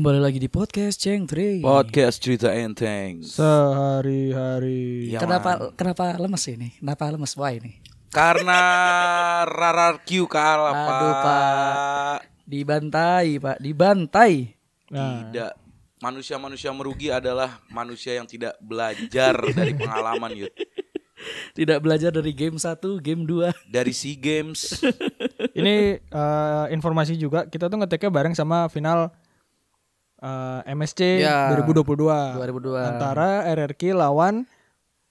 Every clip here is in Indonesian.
Kembali lagi di podcast Ceng Tri. Podcast cerita enteng. Sehari-hari. Ya, kenapa man. kenapa lemes ini? Kenapa lemes why ini? Karena Rarar Q kalah Aduh, pak. Pak. Dibantai, Pak. Dibantai. Nah, Tidak. Manusia-manusia merugi adalah manusia yang tidak belajar dari pengalaman yud. Tidak belajar dari game 1, game 2. Dari SEA Games. ini eh, informasi juga kita tuh ngeteknya bareng sama final eh, MSC Ya, 2022. 2022. Antara RRQ lawan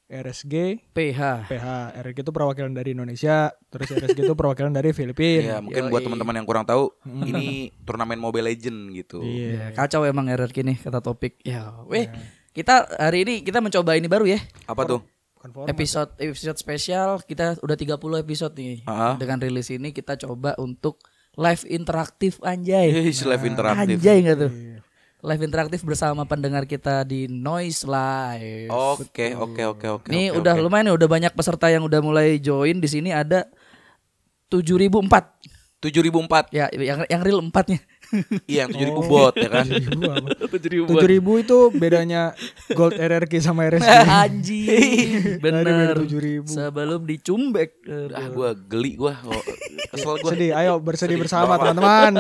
RSG PH. PH. RRQ itu perwakilan dari Indonesia, terus RSG itu perwakilan dari Filipina. ya mungkin Yoi. buat teman-teman yang kurang tahu, ini turnamen Mobile Legend gitu. Iya. Ya, kacau emang RRQ nih kata topik. Ya, weh. Kita hari ini kita mencoba ini baru ya. Apa tuh? Format. Episode episode spesial kita udah 30 episode nih. Ah. Dengan rilis ini kita coba untuk live interaktif anjay. Hei, live interaktif. Anjay enggak tuh? Iya. Live interaktif bersama pendengar kita di Noise Live. Oke, oke, oke, oke. Nih oke, udah oke. lumayan nih udah banyak peserta yang udah mulai join di sini ada 7004. 7004. Ya, yang yang real 4-nya. Iya, yang 7000 bot ya kan. 7000 apa? 7000. 7000 itu bedanya Gold RRQ sama. Anjing. Bener. Ada beda 7.000. Sebelum dicumbek. Ah, gua geli gua. Oh, Kesel gua. Sedih, ayo bersedih Sedih. bersama Gak teman-teman.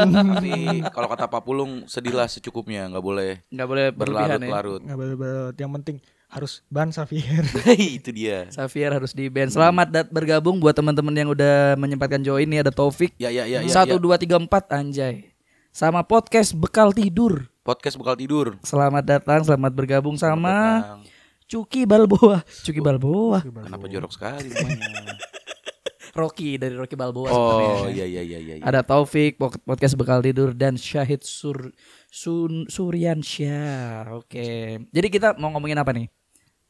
Kalau kata Pak Pulung, sedihlah secukupnya, nggak boleh Enggak boleh ya. berlarut-larut. Nggak boleh-boleh. Yang penting harus ban Xavier. Itu dia. Xavier harus di band. Selamat dat bergabung buat teman-teman yang udah menyempatkan join nih ada Taufik. Ya, ya, ya, ya. Satu ya. dua tiga empat anjay. Sama podcast bekal tidur. Podcast bekal tidur. Selamat datang, selamat bergabung sama Datang. Cuki Balboa. Cuki Balboa. Kenapa jorok sekali namanya? Rocky dari Rocky Balboa sebenarnya. Oh, iya, iya, iya, iya. iya. Ada Taufik pod- podcast bekal tidur dan Syahid Sur Sun Suryansyah. Oke. Jadi kita mau ngomongin apa nih?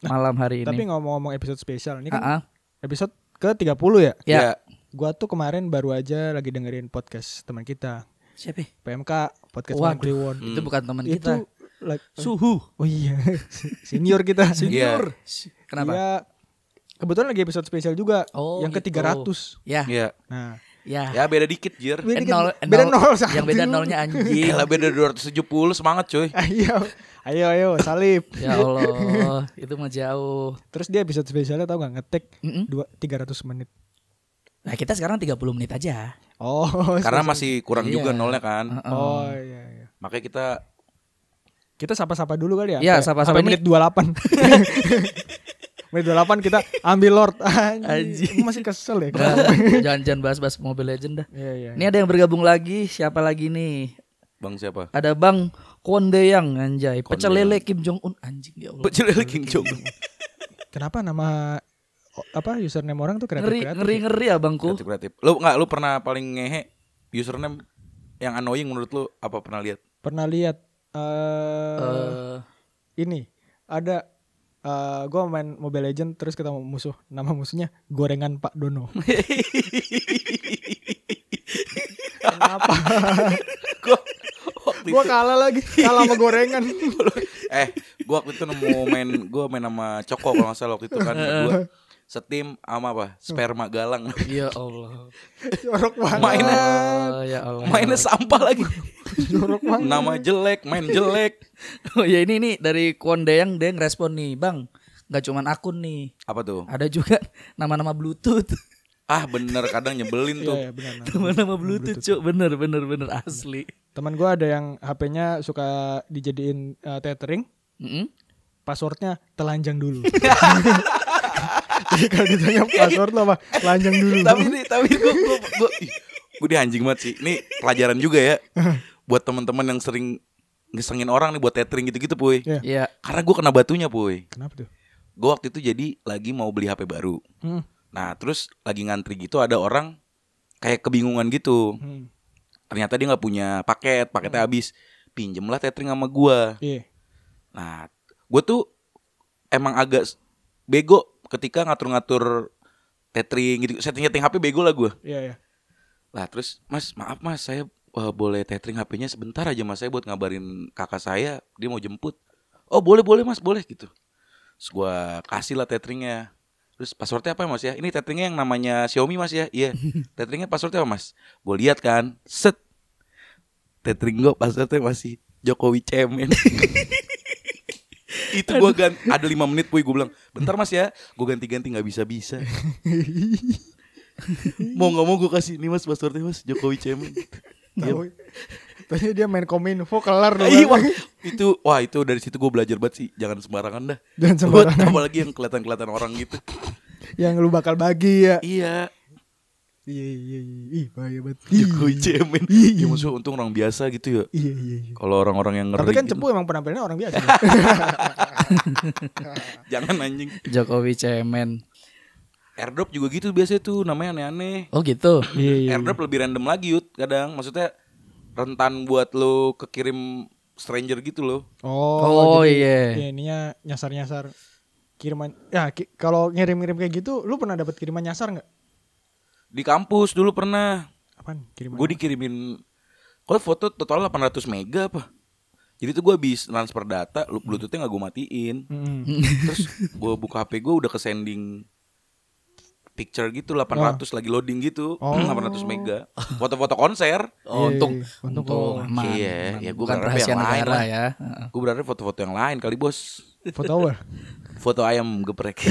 Malam hari Tapi ini. ngomong-ngomong episode spesial ini kan Ah, ah. episode ke-30 ya. Ya. Ya. Gua tuh kemarin baru aja lagi dengerin podcast teman kita, Siapa? PMK, podcast Waduh. Kliwon. Itu bukan teman Itu kita. like, Suhu. oh iya, senior kita. Senior. Kenapa? Iya. kebetulan lagi episode spesial juga Oh, yang gitu. ke-300. Ya. Ya. Nah, Ya. Ya beda dikit, Jir. beda, Eh, nol- beda nol- nol. Yang beda nolnya anjing. Gila beda 270 semangat cuy. Ayo, ayo, ayo, salib. Ya Allah, itu mah jauh. Terus dia episode spesialnya tau gak ngetek dua 300 menit. Nah, kita sekarang 30 menit aja. Oh, Karena spesial. masih kurang Iya. juga nolnya kan. Oh iya iya. Makanya kita Kita sapa-sapa dulu kali ya. Iya, sapa-sapa ini- menit 28. menit 28 kita ambil Lord. Anjing. Anjing. Masih kesel ya. Nah, jangan jangan bahas-bahas Mobile Legend dah. Iya iya. Ini ada yang bergabung lagi. Siapa lagi nih? Bang siapa? Ada Bang Konde yang anjay. Pecel lele Kim Jong Un anjing ya Allah. Pecel King Jong. Kenapa nama apa username orang tuh kreatif Ngeri kreatif? ngeri ngeri abangku. Kreatif kreatif. Lu nggak lu pernah paling ngehe username yang annoying menurut lu apa pernah lihat? Pernah lihat eh Eh, ini ada eh gue main Mobile Legend terus ketemu musuh nama musuhnya gorengan Pak Dono. Kenapa? Gue kalah lagi, kalah sama gorengan. eh gua waktu itu nemu main gua main sama Coko kalau nggak salah waktu itu kan berdua setim sama apa sperma galang ya Allah. Jorok banget. mainnya Oh, ya Allah. mainnya sampah lagi Jorok banget. nama jelek main jelek Oh ya ini nih dari Konde yang dia ngerespon nih, Bang. Gak cuman akun nih. apa tuh Ada juga nama-nama Bluetooth. ah bener kadang nyebelin tuh Iya, iya benar. Nama-nama Bluetooth, Cuk. Bener bener bener asli. Teman gue ada yang HP-nya suka dijadiin eh, tethering, Mm-mm. passwordnya telanjang dulu. Kalau ditanya password lo apa? Telanjang dulu. tapi ini tapi gua gua gua, ih, gua di anjing banget sih ini pelajaran juga ya buat teman-teman yang sering ngesengin orang nih buat tethering gitu-gitu puy Iya. Iya. karena gua kena batunya puy Kenapa tuh? gua waktu itu jadi lagi mau beli HP baru Hmm. nah terus lagi ngantri gitu ada orang kayak kebingungan gitu Hmm. ternyata dia nggak punya paket paketnya habis pinjem lah tethering sama gua Iya. nah gue tuh emang agak bego ketika ngatur-ngatur tethering gitu setting-setting HP bego lah gue Iya, iya. lah terus mas maaf mas saya eh, boleh tethering HP-nya sebentar aja mas saya buat ngabarin kakak saya dia mau jemput. Oh boleh boleh mas boleh gitu. Terus gue kasih lah tetheringnya. Terus passwordnya apa ya mas ya? Ini tetheringnya yang namanya Xiaomi mas ya? Iya. Tetheringnya passwordnya apa mas? Gue lihat kan set. Tethering gue passwordnya masih Jokowi cemen itu gue ganti ada lima menit puy gue bilang bentar mas ya gue ganti-ganti nggak bisa bisa mau nggak mau gue kasih ini mas passwordnya mas Jokowi cemen. Tahu. Tanya dia main kominfo kelar loh. Iya, wah, itu wah itu dari situ gue belajar banget sih jangan sembarangan dah Jangan Buat sembarangan. apalagi yang kelihatan kelihatan orang gitu Yang lu bakal bagi ya. iya Iya iya iya. Ih bahaya banget. Jokowi cemen Iya. ya maksudnya untung orang biasa gitu ya Iya iya iya. kalau orang-orang yang ngeri Tapi kan gitu, cepu emang penampilannya orang biasa. jangan anjing Jokowi cemen. airdrop juga gitu biasanya tuh namanya aneh-aneh Oh gitu. Iya iya. airdrop lebih random lagi yut kadang maksudnya rentan buat lo kekirim stranger gitu loh Oh, Oh, jadi iya. ya, ininya nyasar-nyasar kiriman. Ya ki- kalau ngirim-ngirim kayak gitu, lu pernah dapat kiriman nyasar nggak? Di kampus dulu pernah Apaan? Kiriman. gue dikirimin kalau foto total 800 mega apa jadi tuh gue habis transfer data lu bluetoothnya nggak gue matiin Mm-mm. terus gue buka hp gue udah ke sending picture gitu 800 lagi loading gitu Oh. 800 mega foto-foto konser Oh, Iya, untung iya. Untung untung kok. aman. Iya, aman. ya berharap rahasia yang lain negara lah. ya. Heeh. gue berarti foto-foto yang lain kali bos Foto apa? foto ayam geprek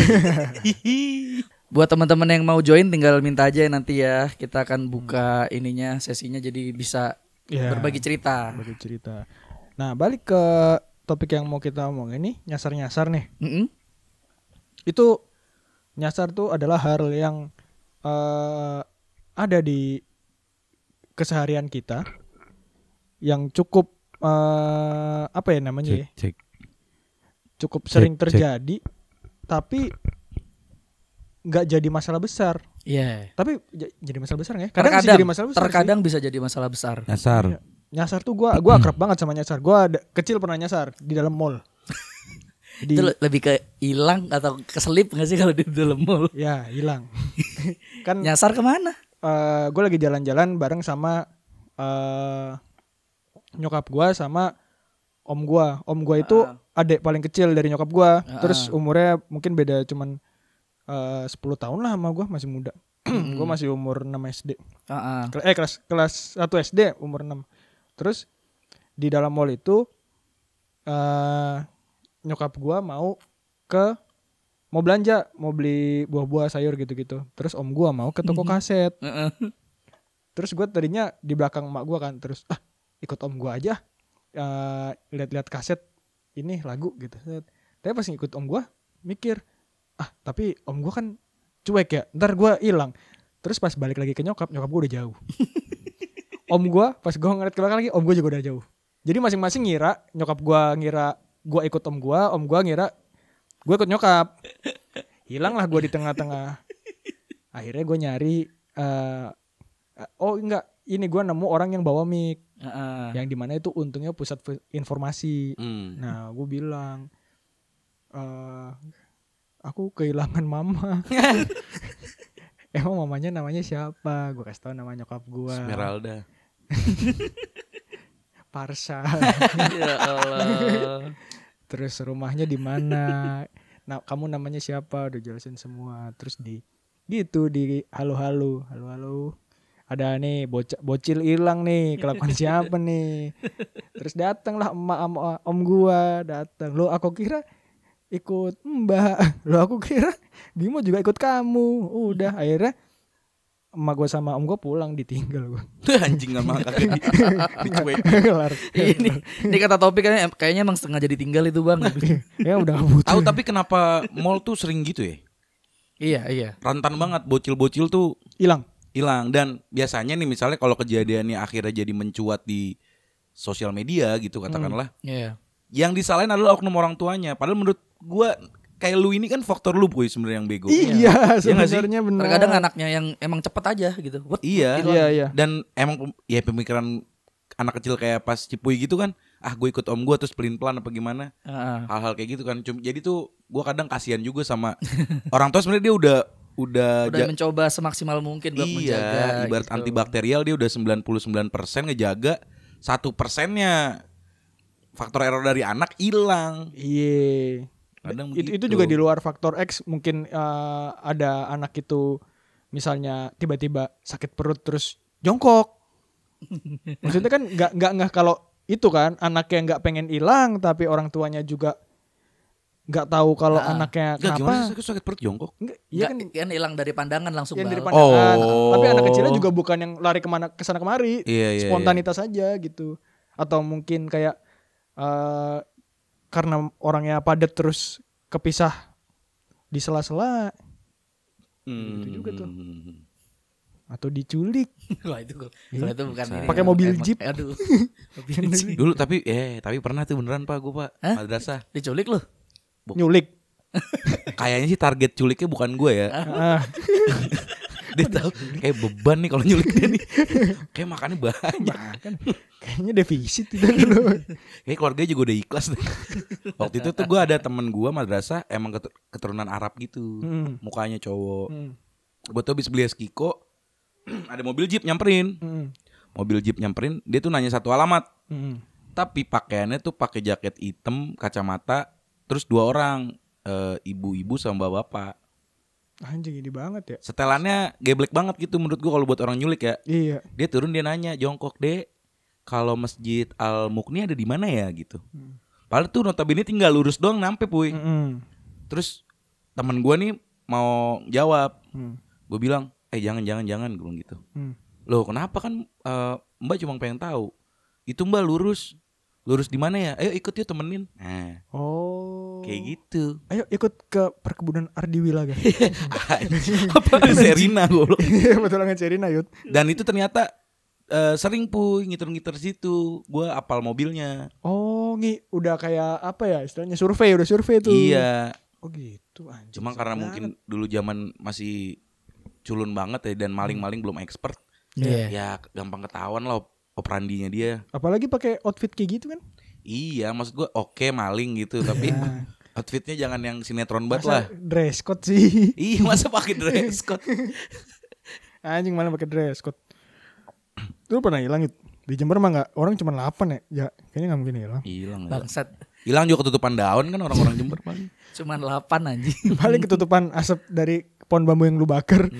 Buat teman-teman yang mau join tinggal minta aja nanti ya. Kita akan buka ininya sesinya jadi bisa Iya. berbagi cerita. Bagi cerita. Nah, balik ke topik yang mau kita omong ini, nyasar-nyasar nih. Mm-mm. Itu nyasar tuh adalah hal yang eh, ada di keseharian kita yang cukup eh, apa ya namanya ya? cek Cukup sering cek. terjadi tapi nggak jadi masalah besar. Iya. Tapi j- jadi masalah besar nggak ya? Kadang bisa jadi masalah besar. sih. terkadang bisa jadi masalah besar. nyasar Iya. Nyasar tuh gua gua akrab banget sama nyasar. Gua ada, kecil pernah nyasar di dalam mall. di Itu le- lebih ke hilang atau keselip nggak sih kalau di dalam mall? ya hilang. kan Nyasar ke mana? gue lagi jalan-jalan bareng sama eh nyokap gua sama om gua. Om gua itu Ah. adik paling kecil dari nyokap gua. Ah. Terus umurnya mungkin beda cuman eh 10 tahun lah sama gua masih muda. gua masih umur 6 SD. Kel- Eh kelas kelas 1 SD umur 6. Terus di dalam mall itu eh nyokap gua mau ke mau belanja, mau beli buah-buah sayur gitu-gitu. Terus om gua mau ke toko kaset. Heeh. Terus gue tadinya di belakang emak gua kan, terus ah ikut om gua aja. eh lihat-lihat kaset ini lagu gitu. Tapi pas ngikut om gua mikir, ah tapi om gua kan cuek ya, ntar gua hilang. Terus pas balik lagi ke nyokap, nyokap gua udah jauh. om gua pas gua ngeliat ke belakang lagi, om gua juga udah jauh. Jadi masing-masing ngira, nyokap gua ngira gua ikut om gua, om gua ngira gua ikut nyokap. Hilang lah gua di tengah-tengah. Akhirnya gua nyari eh oh enggak, ini gua nemu orang yang bawa mic Heeh. yang di mana itu untungnya pusat informasi. Hmm. Nah, gue bilang, eh aku kehilangan mama. Emang mamanya namanya siapa? Gue kasih tau nama nyokap gue. Esmeralda Parsa. ya Allah. Terus rumahnya di mana? Nah, kamu namanya siapa? Udah jelasin semua. Terus di gitu di halo-halo, halo-halo. Ada nih bocah bocil hilang nih, kelakuan siapa nih? Terus datang lah emak sama om gua datang. Lo aku kira ikut mbak. Lo aku kira Bimo juga ikut kamu. Udah akhirnya emak gua sama om gua pulang ditinggal gua. anjing sama kagak di, dicuek Kelar. ini ini kata topik kayaknya kayaknya emang sengaja ditinggal itu bang. ya udah butuh. tahu tapi kenapa mall tuh sering gitu ya iya iya. rentan banget bocil-bocil tuh Hilang. hilang dan biasanya nih misalnya kalau kejadiannya akhirnya jadi mencuat di sosial media gitu katakanlah Iya. Yang disalahin adalah oknum orang tuanya padahal menurut gua kayak lu ini kan faktor lu boy sebenarnya yang bego Iya, Iya sebenarnya benar. Terkadang anaknya yang emang cepet aja gitu. What? iya Iya, iya. dan emang ya pemikiran anak kecil kayak pas Cipuy gitu kan ah gue ikut om gue terus pelin pelan apa gimana Heeh. hal-hal kayak gitu kan Cum- jadi tuh gua kadang kasihan juga sama orang tua sebenarnya dia udah udah, Udah ja- mencoba semaksimal mungkin buat menjaga. iya ibarat gitu. antibakterial dia udah 99% ngejaga satu persennya faktor error dari anak hilang. Iya. Kadang Itu itu juga di luar faktor X mungkin eh, ada anak itu misalnya tiba-tiba sakit perut terus jongkok. Maksudnya kan nggak nggak nggak kalau itu kan anaknya nggak pengen hilang tapi orang tuanya juga nggak tahu kalau Ah. anaknya Enggak kenapa. gimana sakit, sakit perut jongkok? Iya Kan, kan hilang dari pandangan langsung yang dari pandangan. Oh. Tapi anak kecilnya juga bukan yang lari ke mana ke sana kemari, Iya, iya, spontanitas aja gitu. Atau mungkin kayak eh karena orangnya padat terus kepisah di sela-sela Hmm. Gitu juga tuh. atau diculik. Wah itu gua- kalau itu bukan ini. Pakai mobil Emang- jeep. Aduh. mobil jeep. Dulu tapi eh tapi pernah tuh beneran Pak gue Pak Hah? madrasah. Diculik lu. Nyulik. Kayaknya sih target culiknya bukan gue ya. Dia tahu kayak beban nih kalau nyulik dia nih. Kayak makannya banyak. kan kayaknya defisit itu dulu. Kayak keluarganya juga udah ikhlas deh. Waktu itu tuh gue ada temen gue madrasah emang ketu- keturunan Arab gitu. Hmm. Mukanya cowok. Hmm. Gue tuh habis beli es Kiko. ada mobil jeep nyamperin. Hmm. Mobil jeep nyamperin. Dia tuh nanya satu alamat. Hmm. Tapi pakaiannya tuh pakai jaket hitam, kacamata, terus dua orang, eh, ibu-ibu sama bapak-bapak. Anjing ini banget ya. Setelannya geblek banget gitu menurut gua kalau buat orang nyulik ya. Iya. Dia turun dia nanya, "Jongkok, Dek, kalau Masjid Al Mukni ada di mana ya?" gitu. Padahal tuh notabene tinggal lurus doang nyampe, Puy. Mm-mm. Terus temen gua nih mau jawab. Hmm. Gue bilang, "Eh, jangan jangan jangan," gue bilang gitu. Hmm. Loh, kenapa kan eh, Mbak cuma pengen tahu. Itu Mbak lurus. Lurus di mana ya? Ayo ikut yuk temenin. Nah, Oh. kayak gitu. Ayo ikut ke perkebunan Ardi Wilaga. Apa Serina goblok. Iya betul banget Cerina Yud. Dan itu ternyata eh, sering puy ngiter-ngiter situ. Gua apal mobilnya. Oh, ngi udah kayak apa ya istilahnya survei, udah survei tuh. Iya. Oh gitu anjing. Cuma karena mungkin dulu zaman masih culun banget ya dan maling-maling belum expert. Iya. Ya gampang ketahuan op- operandinya dia. apalagi pakai outfit kayak gitu kan? Iya, maksud gua oke maling gitu, tapi outfitnya jangan yang sinetron banget lah. Masa dress code sih. Iya, masa pakai dress code? Anjing malah pakai dress code. Lu pernah hilang Yud? Di Jember mah nggak orang cuma 8 ya. Ya, kayaknya nggak mungkin hilang. Hilang. Bangsat. Hilang juga ketutupan daun kan orang-orang Jember paling. Cuman 8 anjing. Paling ketutupan asap dari pohon bambu yang lu bakar.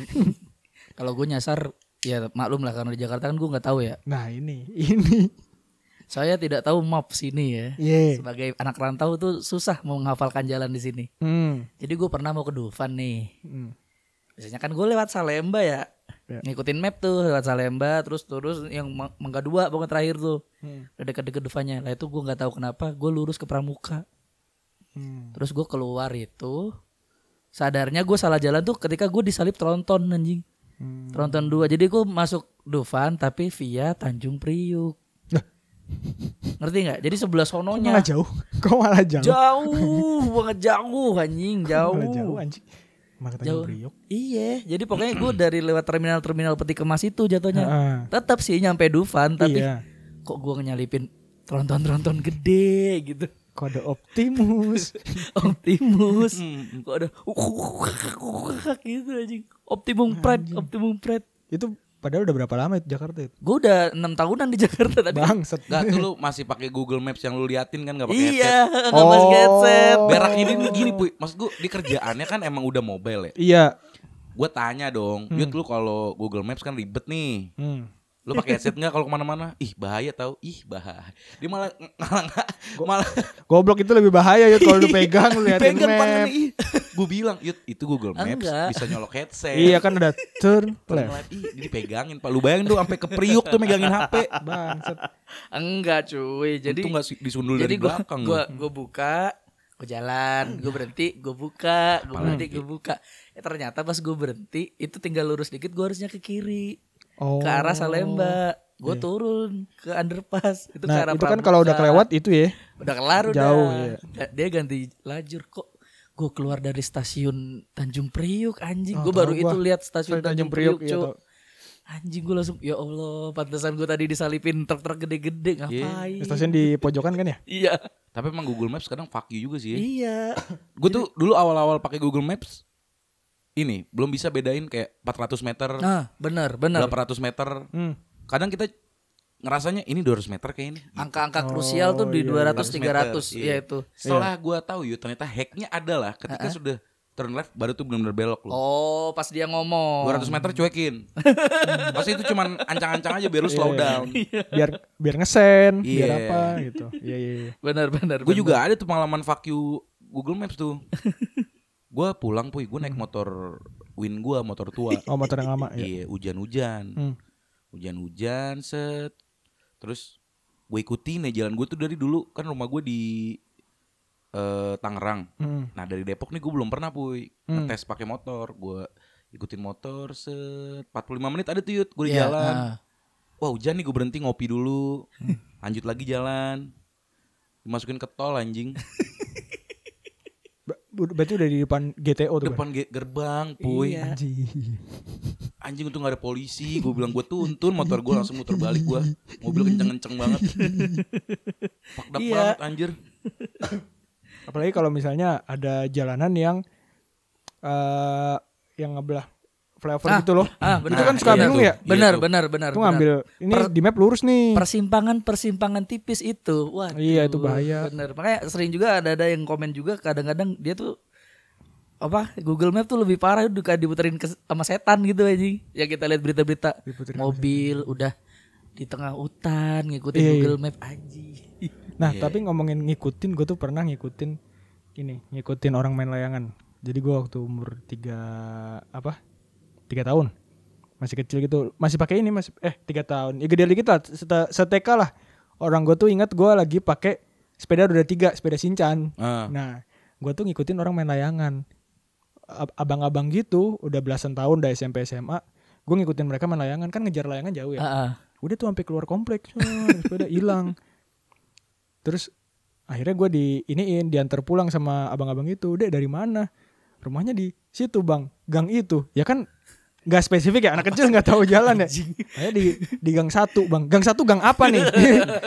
Kalau gue nyasar ya maklum lah karena di Jakarta kan gue nggak tahu ya. Nah, ini ini. Saya tidak tahu map sini ya. Iya. Sebagai anak rantau tuh susah mau menghafalkan jalan di sini. Hmm. Jadi gue pernah mau ke Dufan nih. Hmm. Biasanya kan gue lewat Salemba ya. Ya. Ngikutin map tuh lewat Salemba terus terus yang Ma- Mangga Dua pokoknya terakhir tuh. Hmm. Udah deket-deket Dufannya. Lah itu gue nggak tahu kenapa gue lurus ke Pramuka. Hmm. Terus gue keluar itu sadarnya gue salah jalan tuh ketika gue disalip tronton anjing. Hmm. Tronton 2. Jadi gue masuk Dufan tapi via Tanjung Priuk. Ngerti nggak? Jadi sebelah sononya. malah jauh? Kok malah jauh? Jauh banget jauh anjing, jauh. Malah jauh anjing. Malah Jauh. Priok. Iya, jadi pokoknya gue dari lewat terminal-terminal peti kemas itu jatuhnya. Heeh. Tetap sih nyampe Dufan, tapi Iya. kok gue nyalipin tronton-tronton gede gitu. Kode Optimus. Optimus. Hmm. Kok ada gitu anjing. Optimum Pride, Optimum Pride. itu padahal udah berapa lama itu Jakarta itu? Gue udah enam tahunan di Jakarta tadi. Bangsat. Gak tuh lu masih pakai Google Maps yang lu liatin kan gak pakai headset. Iya, nggak pas Oh. headset. Berak ini nih gini puy Maksud gue di kerjaannya kan emang udah mobile ya Iya. Gue tanya dong Yud lu kalau Google Maps kan ribet nih Hmm. Lu pakai headset nggak kalau ke mana-mana? Ih bahaya tau Ih bahaya Dia malah malah malah Goblok itu lebih bahaya ya kalau lu pegang lu liatin pegang map. Gue bilang Yud itu Google Maps Enggak. bisa nyolok headset Iya kan ada turn left. Ih, ini dipegangin Pak Lu bayangin tuh sampai ke Priuk tuh megangin HP Bangsat. Enggak cuy, jadi Itu gak disundul jadi dari gua belakang gua lu. gua buka gue jalan gue berhenti gue buka gue berhenti gue buka eh ternyata pas gue berhenti itu tinggal lurus dikit gue harusnya ke kiri Oh. ke arah Salemba gue turun ke underpass itu ke Nah, arah itu kan kalau udah kelewat itu ya. udah kelar udah Jauh, iya. Da- dia ganti lajur kok gue keluar dari stasiun Tanjung Priuk anjing Oh, gue baru tahu itu gua. lihat stasiun Tanjung, Priuk, iya, Cuk. tahu. anjing gue langsung ya Allah pantesan gue tadi disalipin truk-truk gede-gede ngapain Stasiun di pojokan kan ya? iya Tapi emang Google Maps kadang fuck you juga sih ya. iya Gue tuh dulu awal-awal pakai Google Maps ini belum bisa bedain kayak 400 meter, nah benar benar 800 meter. Hmm. Kadang kita ngerasanya ini 200 meter kayak ini. Gitu. Angka-angka krusial tuh di iya, 200 300 ya itu. Setelah gua tahu yuk ternyata hacknya adalah ketika sudah turn left baru tuh benar-benar belok loh. Oh, pas dia ngomong. 200 meter cuekin. Pasti itu cuman ancang-ancang aja biar lu slow Iya, down. biar biar ngesen biar Iya. apa gitu iya iya iya. Benar benar. Gue juga ada tuh pengalaman fuck you Google Maps tuh. gue pulang puy, gue naik motor Win gue motor tua. oh motor yang lama ya Iya, hujan-hujan. Hmm. Hujan-hujan set. Terus gue ikutin ya jalan gue tuh dari dulu kan rumah gue di eh, Tangerang. Hmm. Nah dari Depok nih gue belum pernah puy Hmm. ngetes pakai motor. Gue ikutin motor set 45 menit ada tuh yut gue di Iya, jalan. ah. Wah hujan nih gue berhenti ngopi dulu. Lanjut lagi jalan. Dimasukin ke tol anjing. Berarti udah di depan GTO tuh? Depan ge- gerbang puy. Iya. Anjing. Anjing untung gak ada polisi. Gue bilang gue tuntun motor gue langsung muter balik gue. Mobil kenceng-kenceng banget. Fucked up Iya. banget anjir. apalagi kalau misalnya ada jalanan yang eh yang ngebelah flyover Ah, gitu loh Ah, benar. itu kan suka Iya bingung ya Iya Benar, tuh. benar, benar. itu benar. ngambil ini Per- di map lurus nih persimpangan persimpangan tipis itu wah Iya, itu bahaya. bener makanya sering juga ada ada yang komen juga kadang-kadang dia tuh apa Google Map tuh lebih parah udah kayak diputerin ke, sama setan gitu aja ya kita lihat berita-berita mobil udah di tengah hutan ngikutin Iya, iya. Google Map aja nah Iya. tapi ngomongin ngikutin gue tuh pernah ngikutin ini ngikutin orang main layangan jadi gue waktu umur tiga apa tiga tahun masih kecil gitu masih pakai ini masih eh tiga tahun ya gede dikit lah seteka lah orang gue tuh ingat gue lagi pakai sepeda roda tiga sepeda sincan Ah. Nah, gue tuh ngikutin orang main layangan. Ab- Abang-abang gitu, udah belasan tahun dari SMP SMA, gue ngikutin mereka main layangan kan ngejar layangan jauh ya. Ah, ah. Udah tuh sampai keluar kompleks, wah, sepeda hilang. Terus akhirnya gue di iniin diantar pulang sama abang-abang itu. Udah dari mana? Rumahnya di situ bang, gang itu. Ya kan nggak spesifik ya anak kecil nggak tahu jalan ya. Akhirnya di di gang satu bang. Gang satu gang apa nih?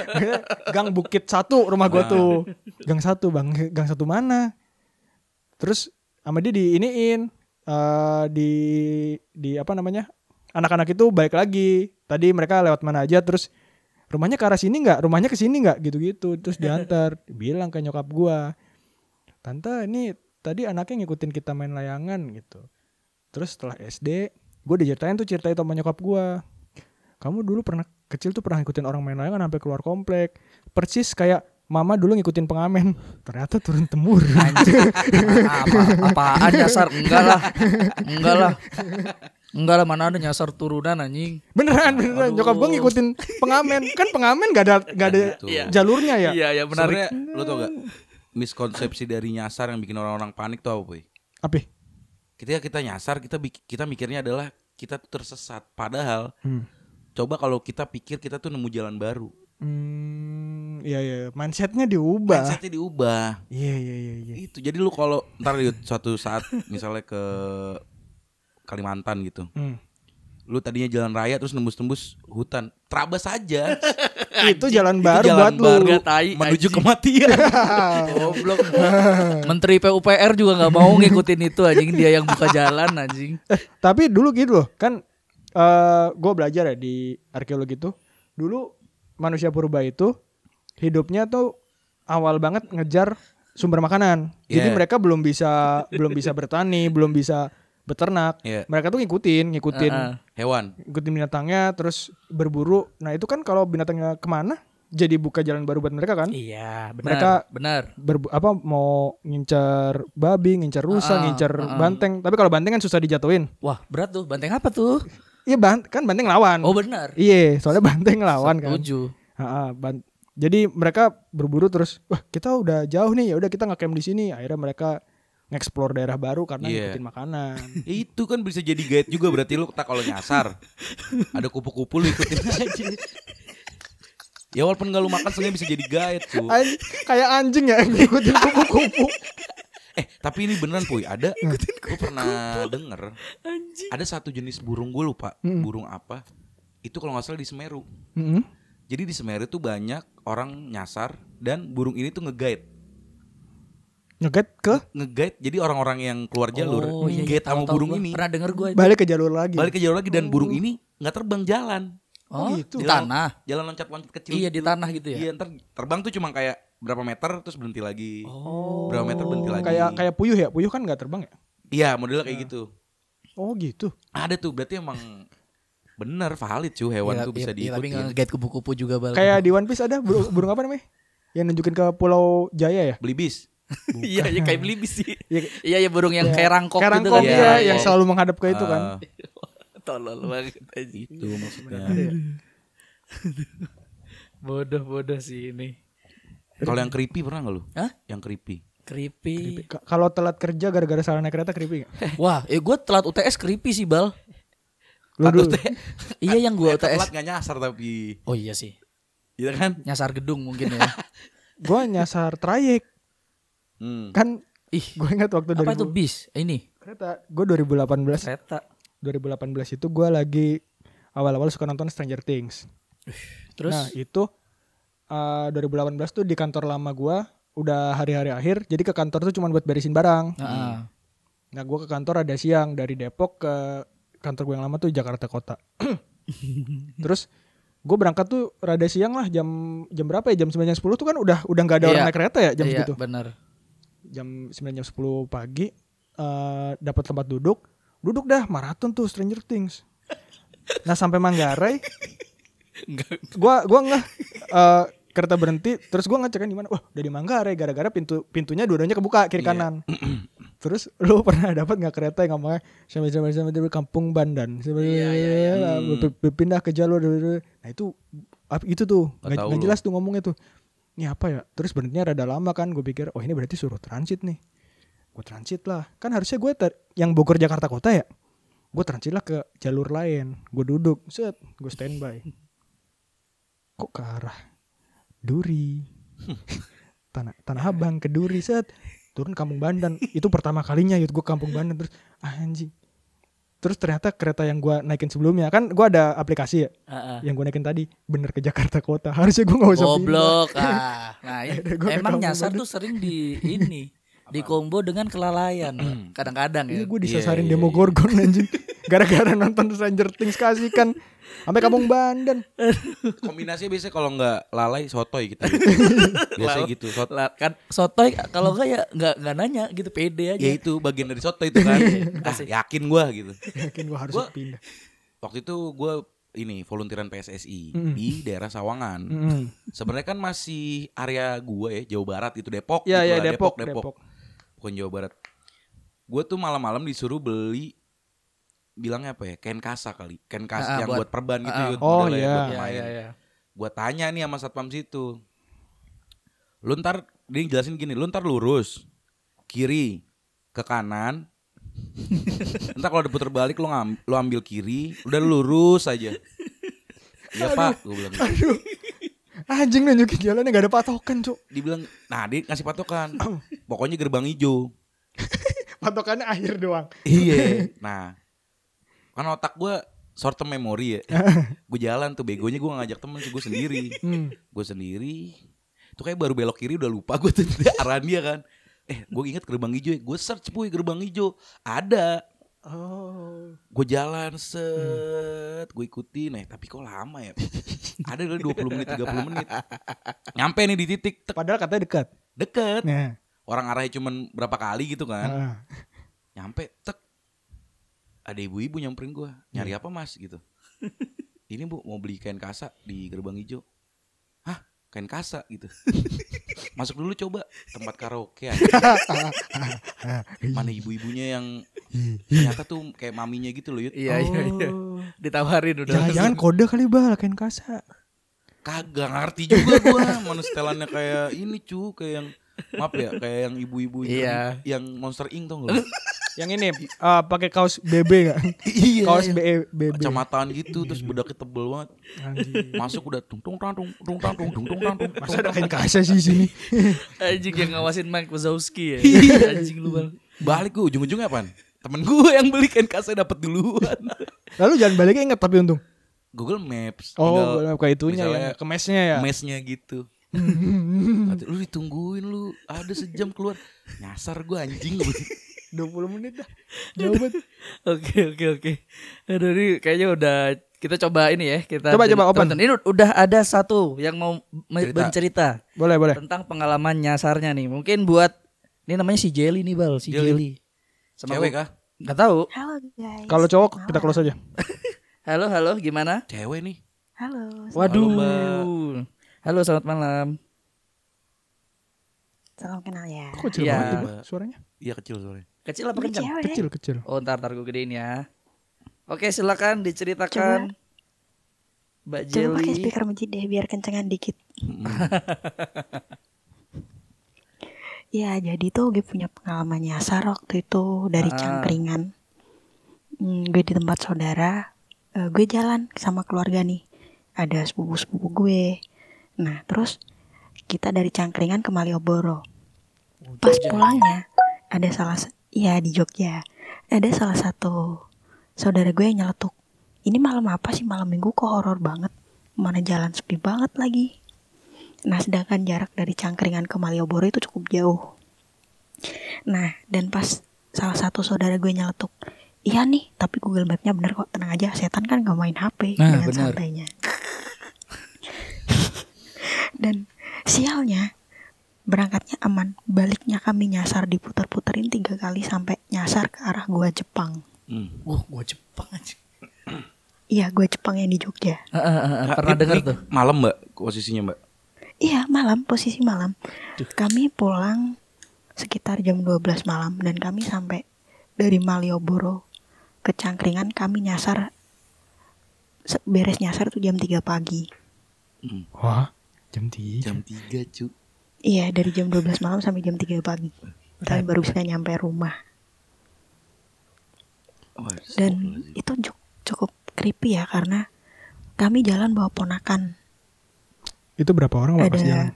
gang Bukit satu rumah gua tuh. Gang satu bang. Gang satu mana? Terus sama dia di iniin eh di di apa namanya? Anak-anak itu balik lagi. Tadi mereka lewat mana aja terus rumahnya ke arah sini nggak? Rumahnya ke sini nggak? Gitu-gitu. Terus diantar. Bilang ke nyokap gua. Tante ini tadi anaknya ngikutin kita main layangan gitu. Terus setelah SD, gue diceritain tuh cerita itu sama nyokap gue. Kamu dulu pernah kecil tuh pernah ngikutin orang main layangan sampai keluar komplek. Persis kayak mama dulu ngikutin pengamen. Ternyata turun temurun. apa apaan nyasar enggak lah enggak lah enggak lah mana ada nyasar turunan anjing beneran, beneran. Nyokap gue ngikutin pengamen. Kan pengamen gak ada gak ada Gitu. jalurnya ya. iya ya menarik Sebenarnya lu tau gak miskonsepsi dari nyasar yang bikin orang-orang panik tuh apa boy? Apa? Ketika kita nyasar kita kita mikirnya adalah kita tuh tersesat. Padahal Hmm. coba kalau kita pikir kita tuh nemu jalan baru. Hmm, iya iya, mindsetnya diubah. Mindsetnya diubah. Iya iya iya iya. Itu jadi lu kalau ntar Yud, suatu saat misalnya ke Kalimantan gitu. Hmm. Lu tadinya jalan raya terus nembus-nembus hutan. Terabas aja. Itu jalan baru jalan buat baru. lu. Tai, menuju anjing. kematian. Goblok. Menteri PUPR juga nggak mau ngikutin itu anjing dia yang buka jalan anjing. Tapi dulu gitu loh, kan eh gue belajar ya di arkeologi tuh. Dulu manusia purba itu hidupnya tuh awal banget ngejar sumber makanan. Jadi Yeah. mereka belum bisa belum bisa bertani, belum bisa beternak. Iya. Mereka tuh ngikutin, ngikutin, Ah, ah. Hewan. ngikutin binatangnya, terus berburu. Nah itu kan kalau binatangnya ke mana, jadi buka jalan baru buat mereka kan. Iya, benar. Mereka- benar. Berbu- apa mau ngincar babi, ngincar rusa, Ah, ngincar ah, ah. banteng. Tapi kalau banteng kan susah dijatuhin. Wah, berat tuh. Banteng apa tuh? Iya bant kan banteng lawan. Oh, benar. Iya, soalnya banteng lawan kan. Setuju. Ban- jadi mereka berburu terus, wah kita udah jauh nih, ya udah kita ngecamp di sini. Akhirnya mereka ngeksplor daerah baru karena Iya. ngikutin makanan. Itu kan bisa jadi guide juga berarti lu tak kalau nyasar. Ada kupu-kupu lu ikutin aja. Ya walaupun gak lu makan sebenarnya bisa jadi guide tuh. An- kayak anjing ya ngikutin kupu-kupu. Eh tapi ini beneran puy ada. Gue pernah denger. Ada satu jenis burung gue lupa. Mm. Burung apa. Itu kalau nggak salah di Semeru. Mm-mm. Jadi di Semeru tuh banyak orang nyasar dan burung ini tuh nge-guide. Ngeget ke Nge-guide jadi orang-orang yang keluar jalur Oh, iya, iya, sama burung gua. ini. Pernah denger gue. balik ke jalur lagi. Balik ke jalur lagi dan burung ini nggak terbang jalan. Oh, gitu. di tanah. Jalan loncat-loncat kecil. Iya, di gitu. tanah gitu ya? Iya, ntar terbang tuh cuma kayak berapa meter terus berhenti lagi. Oh. Berapa meter berhenti lagi. Kayak kayak puyuh ya, puyuh kan nggak terbang ya? Iya, modelnya kayak gitu. Oh gitu. Ada tuh berarti emang bener valid cuy hewan Iya, tuh bisa iya, iya, Tapi nge-guide kupu-kupu juga bal. Kayak di One Piece ada burung, burung apa namanya? Yang nunjukin ke Pulau Jaya ya? Beli bis. Iya, iya kayak belibis sih. Iya. Iya, iya burung yang kayak rangkok Kayak gitu rangkok kan. Iya, ya, iya. yang selalu menghadap ke itu kan. Ah, Tolol banget aja. itu maksudnya. Bodoh-bodoh sih ini. Kalau yang creepy pernah gak lu? Hah? Yang creepy. Creepy. K- Kalau telat kerja gara-gara salah naik kereta creepy gak? Wah, eh gue telat UTS creepy sih, Bal. Lu dulu. iya yang gue Telat UTS. gak nyasar tapi. Oh iya sih. Iya kan? Nyasar gedung mungkin ya. Gua nyasar trayek. Hmm. Kan Ih, gue ingat waktu apa itu 2000 bis? Eh, Ini kereta. Gue 2018 kereta. 2018 itu gue lagi awal-awal suka nonton Stranger Things. Terus Nah itu eh, 2018 tuh di kantor lama gue udah hari-hari akhir. Jadi ke kantor tuh cuma buat beresin barang. Heeh. Nah gue ke kantor ada siang dari Depok ke kantor gue yang lama tuh Jakarta Kota. Terus gue berangkat tuh rada siang lah jam jam berapa ya jam 9 jam 10 tuh kan udah udah nggak ada orang Iya. naik kereta ya jam iya, segitu. benar. Jam 9 jam 10 pagi eh dapat tempat duduk, duduk dah maraton tuh Stranger Things. Nah sampai Manggarai, gua gua nggak eh, kereta berhenti, terus gua ngecek kan di mana, wah udah di Manggarai gara-gara pintu pintunya dua-duanya kebuka kiri Iya. kanan. terus lu pernah dapat nggak kereta yang ngomongnya sampai sampai sampai dari Kampung Bandan, sampai Iya, iya, iya. ber- ber- pindah ke jalur, nah itu itu tuh Nggak jelas tuh ngomongnya tuh. Ini apa ya? Terus berhentinya rada lama kan, gue pikir, oh ini berarti suruh transit nih. Gue transit lah, kan harusnya gue yang Bogor Jakarta Kota ya. Gue transit lah ke jalur lain. Gue duduk, set, gue standby. Kok ke arah Duri, tanah tanah Abang ke Duri, set, turun Kampung Bandan. Itu pertama kalinya yut gue Kampung Bandan terus ah, anjing. Terus ternyata kereta yang gue naikin sebelumnya kan gue ada aplikasi ya Heeh. yang gue naikin tadi bener ke Jakarta Kota harusnya gue nggak usah pindah. Goblok. Ah, nah emang nyasar tuh sering di ini di combo dengan kelalaian. Kadang-kadang ya. Iya gue disasarin Iya, iya, demo iya. Gorgon anjing Gara-gara nonton Stranger Things kasih kan Sampai kampung Bandan Kombinasinya biasanya kalau nggak lalai sotoy gitu. Biasanya gitu. Sot kan sotoy kalau enggak ya enggak enggak nanya gitu pede aja. ya itu bagian dari soto itu kan. ah, yakin gua gitu. Yakin gue harus Gua- pindah Waktu itu gua ini volunteeran PSSI Mm. di daerah Sawangan. Mm-mm. Sebenarnya kan masih area gua ya Jawa Barat itu Depok. Ya gitu ya lah, Depok, Depok, Depok. bukan Jawa Barat. Gue tuh malam-malam disuruh beli bilangnya apa ya kain kasa kali. Kain kasa Ah, ah, yang buat- buat, perban gitu. Yud, Oh, iya. buat Iya main. iya iya. Gua tanya nih sama satpam situ. Lu ntar dia jelasin gini lu ntar lurus kiri ke kanan. Ntar kalau diputer balik lu, ngam, lu ambil kiri udah lu lurus aja. Iya pak gue bilang gitu. Anjing nunjukin jalannya gak ada patokan cuk. Dibilang nah dia ngasih patokan. Pokoknya gerbang hijau. Patokannya akhir doang. Iya. Nah kan otak gue short term memory ya. Gue jalan tuh begonya gue ngajak temen sih gue sendiri. Hmm. gue sendiri. Tuh kayak baru belok kiri udah lupa gue tuh arahan dia kan. Eh gue inget gerbang hijau ya. Gue search puy gerbang hijau. Ada. Oh. Gue jalan set. Gue ikutin. Eh tapi kok lama ya? Ada kali 20 menit 30 menit. Nyampe nih di titik tek, Padahal katanya dekat. Deket. Nah. Orang arahnya cuman berapa kali gitu kan. Ah. nyampe tek ada ibu-ibu nyamperin gue nyari apa mas? Gitu. Ini bu mau beli kain kasa di gerbang hijau. Hah? Kain kasa? Gitu. Masuk dulu coba. Tempat karaoke aja. mana ibu-ibunya yang ternyata tuh kayak maminya gitu loh Yud. Iya iya iya. Oh. Ditawarin udah. Jangan-jangan kode kali bal kain kasa. Kagak ngerti juga gua. Mana setelannya kayak ini cu kayak yang maaf ya kayak yang ibu-ibu yang- Iya. yang Monster Inc tau gak lu? Yang ini eh, pakai kaos BB gak? iya Kaos BE, BB kacamataan gitu terus bedaknya tebel banget Anjing. masuk udah tung tung tang tung tung tang tung tung tung tang tung Masa ada kain kasa sih di sini Anjing yang ngawasin Mike Wazowski ya. Iya. Anjing lu bang. balik gue ujung-ujungnya apaan temen gue yang beli kain kasa dapet duluan Lalu jangan baliknya inget tapi untung Google Maps Oh tinggal kayak itunya ya Ke mesnya ya mesnya gitu lu ditungguin lu ada sejam keluar nyasar gue anjing 20 menit dah Jauh banget Oke oke oke. Aduh ini kayaknya udah Kita coba ini ya, kita Coba, coba, open. Ini udah ada satu yang mau Cerita. bercerita Boleh, boleh. tentang pengalaman nyasarnya nih. Mungkin buat ini namanya si Jelly nih, Bal, si Jelly. Jelly. Sama Cewek kah? Nggak tahu. Halo guys. Kalau cowok kita Malam. close aja. Halo, halo, gimana? Cewek nih. Halo. Waduh. Mbak. Halo, selamat malam. Salam kenal ya. Kok kecil Iya. banget. Mbak, suaranya? Iya kecil soalnya. Kecil apa Ini kencang? cewek. Kecil, kecil. Oh, ntar ntar gue gedein ya. Oke, silakan diceritakan. Mbak Coba pakai Jelly. speaker masjid deh biar kencengan dikit. Ya jadi tuh gue punya pengalaman nyasar waktu itu dari Ah. cangkringan. Hmm, gue di tempat saudara. eh, gue jalan sama keluarga nih. Ada sepupu-sepupu gue. Nah terus kita dari cangkringan ke Malioboro. Pas pulangnya ada salah sa- iya di Jogja. Ada salah satu saudara gue yang nyeletuk. Ini malam apa sih malam minggu kok horor banget. Mana jalan sepi banget lagi. Nah sedangkan jarak dari Cangkringan ke Malioboro itu cukup jauh. Nah dan pas salah satu saudara gue nyeletuk. Iya nih, tapi Google Map-nya bener kok. Tenang aja, setan kan gak main HP Nah, dengan bener. santainya. Dan sialnya berangkatnya aman baliknya kami nyasar diputer-puterin tiga kali sampai nyasar ke arah gua Jepang Hmm. Wah, gua Jepang aja. iya gua Jepang yang di Jogja Kak, pernah ini- dengar tuh. Malam mbak posisinya mbak. iya malam posisi malam Duh. kami pulang sekitar jam 12 malam dan kami sampai dari Malioboro ke Cangkringan kami nyasar beres nyasar tuh jam 3 pagi Hmm. Wah, jam 3. Jam 3 cu. iya dari jam 12 malam sampai jam 3 pagi kami baru bisa nyampe rumah Wah, dan astagfirullahaladzim. itu cu- cukup creepy ya karena kami jalan bawa ponakan Itu berapa orang Mbak pas Ada- jalan?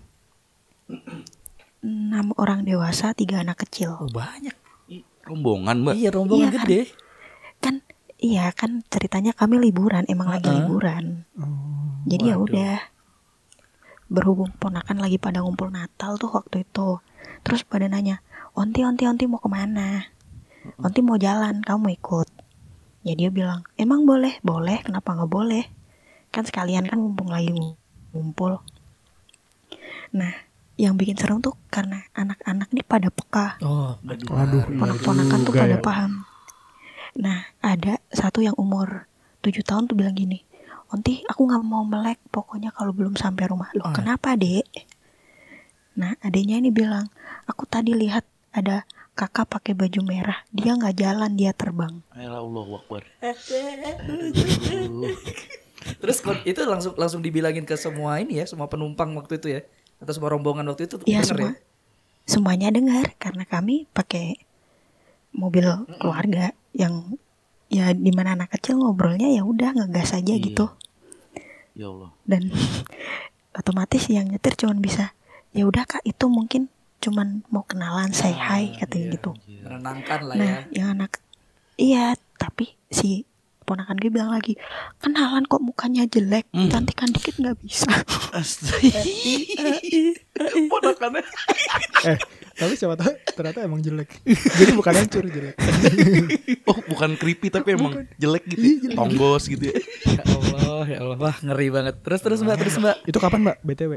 enam orang dewasa tiga anak kecil Oh, banyak. Rombongan mbak. Iya, rombongan Iya, kan? gede. kan iya kan ceritanya kami liburan emang lagi Heeh. liburan Oh, jadi ya udah berhubung ponakan lagi pada ngumpul Natal tuh waktu itu. Terus pada nanya onti onti onti mau ke mana? Onti mau jalan kamu mau ikut. Ya dia bilang emang boleh? Boleh kenapa nggak boleh? Kan sekalian kan mumpung lagi ngu- ngumpul. Nah yang bikin serem tuh karena anak-anak nih pada peka. Oh. Waduh, ponak-ponakan tuh pada ya. paham. Nah, ada satu yang umur 7 tahun tuh bilang gini, Onti, aku nggak mau melek, pokoknya kalau belum sampai rumah. Loh, Ah. kenapa, Dek? Nah, adanya ini bilang, aku tadi lihat ada kakak pakai baju merah, dia nggak jalan, dia terbang. Ayolah Allah Akbar. Terus itu langsung langsung dibilangin ke semua ini ya, semua penumpang waktu itu ya. Atau semua rombongan waktu itu Iya semua, ya? semuanya dengar karena kami pakai mobil keluarga yang ya di mana anak kecil ngobrolnya ya udah ngegas aja Iya. gitu. Ya Allah. dan otomatis yang nyetir cuman bisa ya udah kak itu mungkin cuman mau kenalan say hi katanya iya. gitu Menenangkan lah nah ya. yang anak iya tapi si ponakan gue bilang lagi kenalan kok mukanya jelek Hmm. cantikan dikit nggak bisa Astaga. Ponakannya. Eh, tapi siapa tahu ternyata emang jelek. Jadi bukan hancur jelek. Oh bukan creepy tapi emang jelek gitu. Iya, ya? Tonggos gitu ya. Ya Allah, ya Allah, wah ngeri banget. Terus terus Mbak, terus Mbak. Itu kapan Mbak? BTW.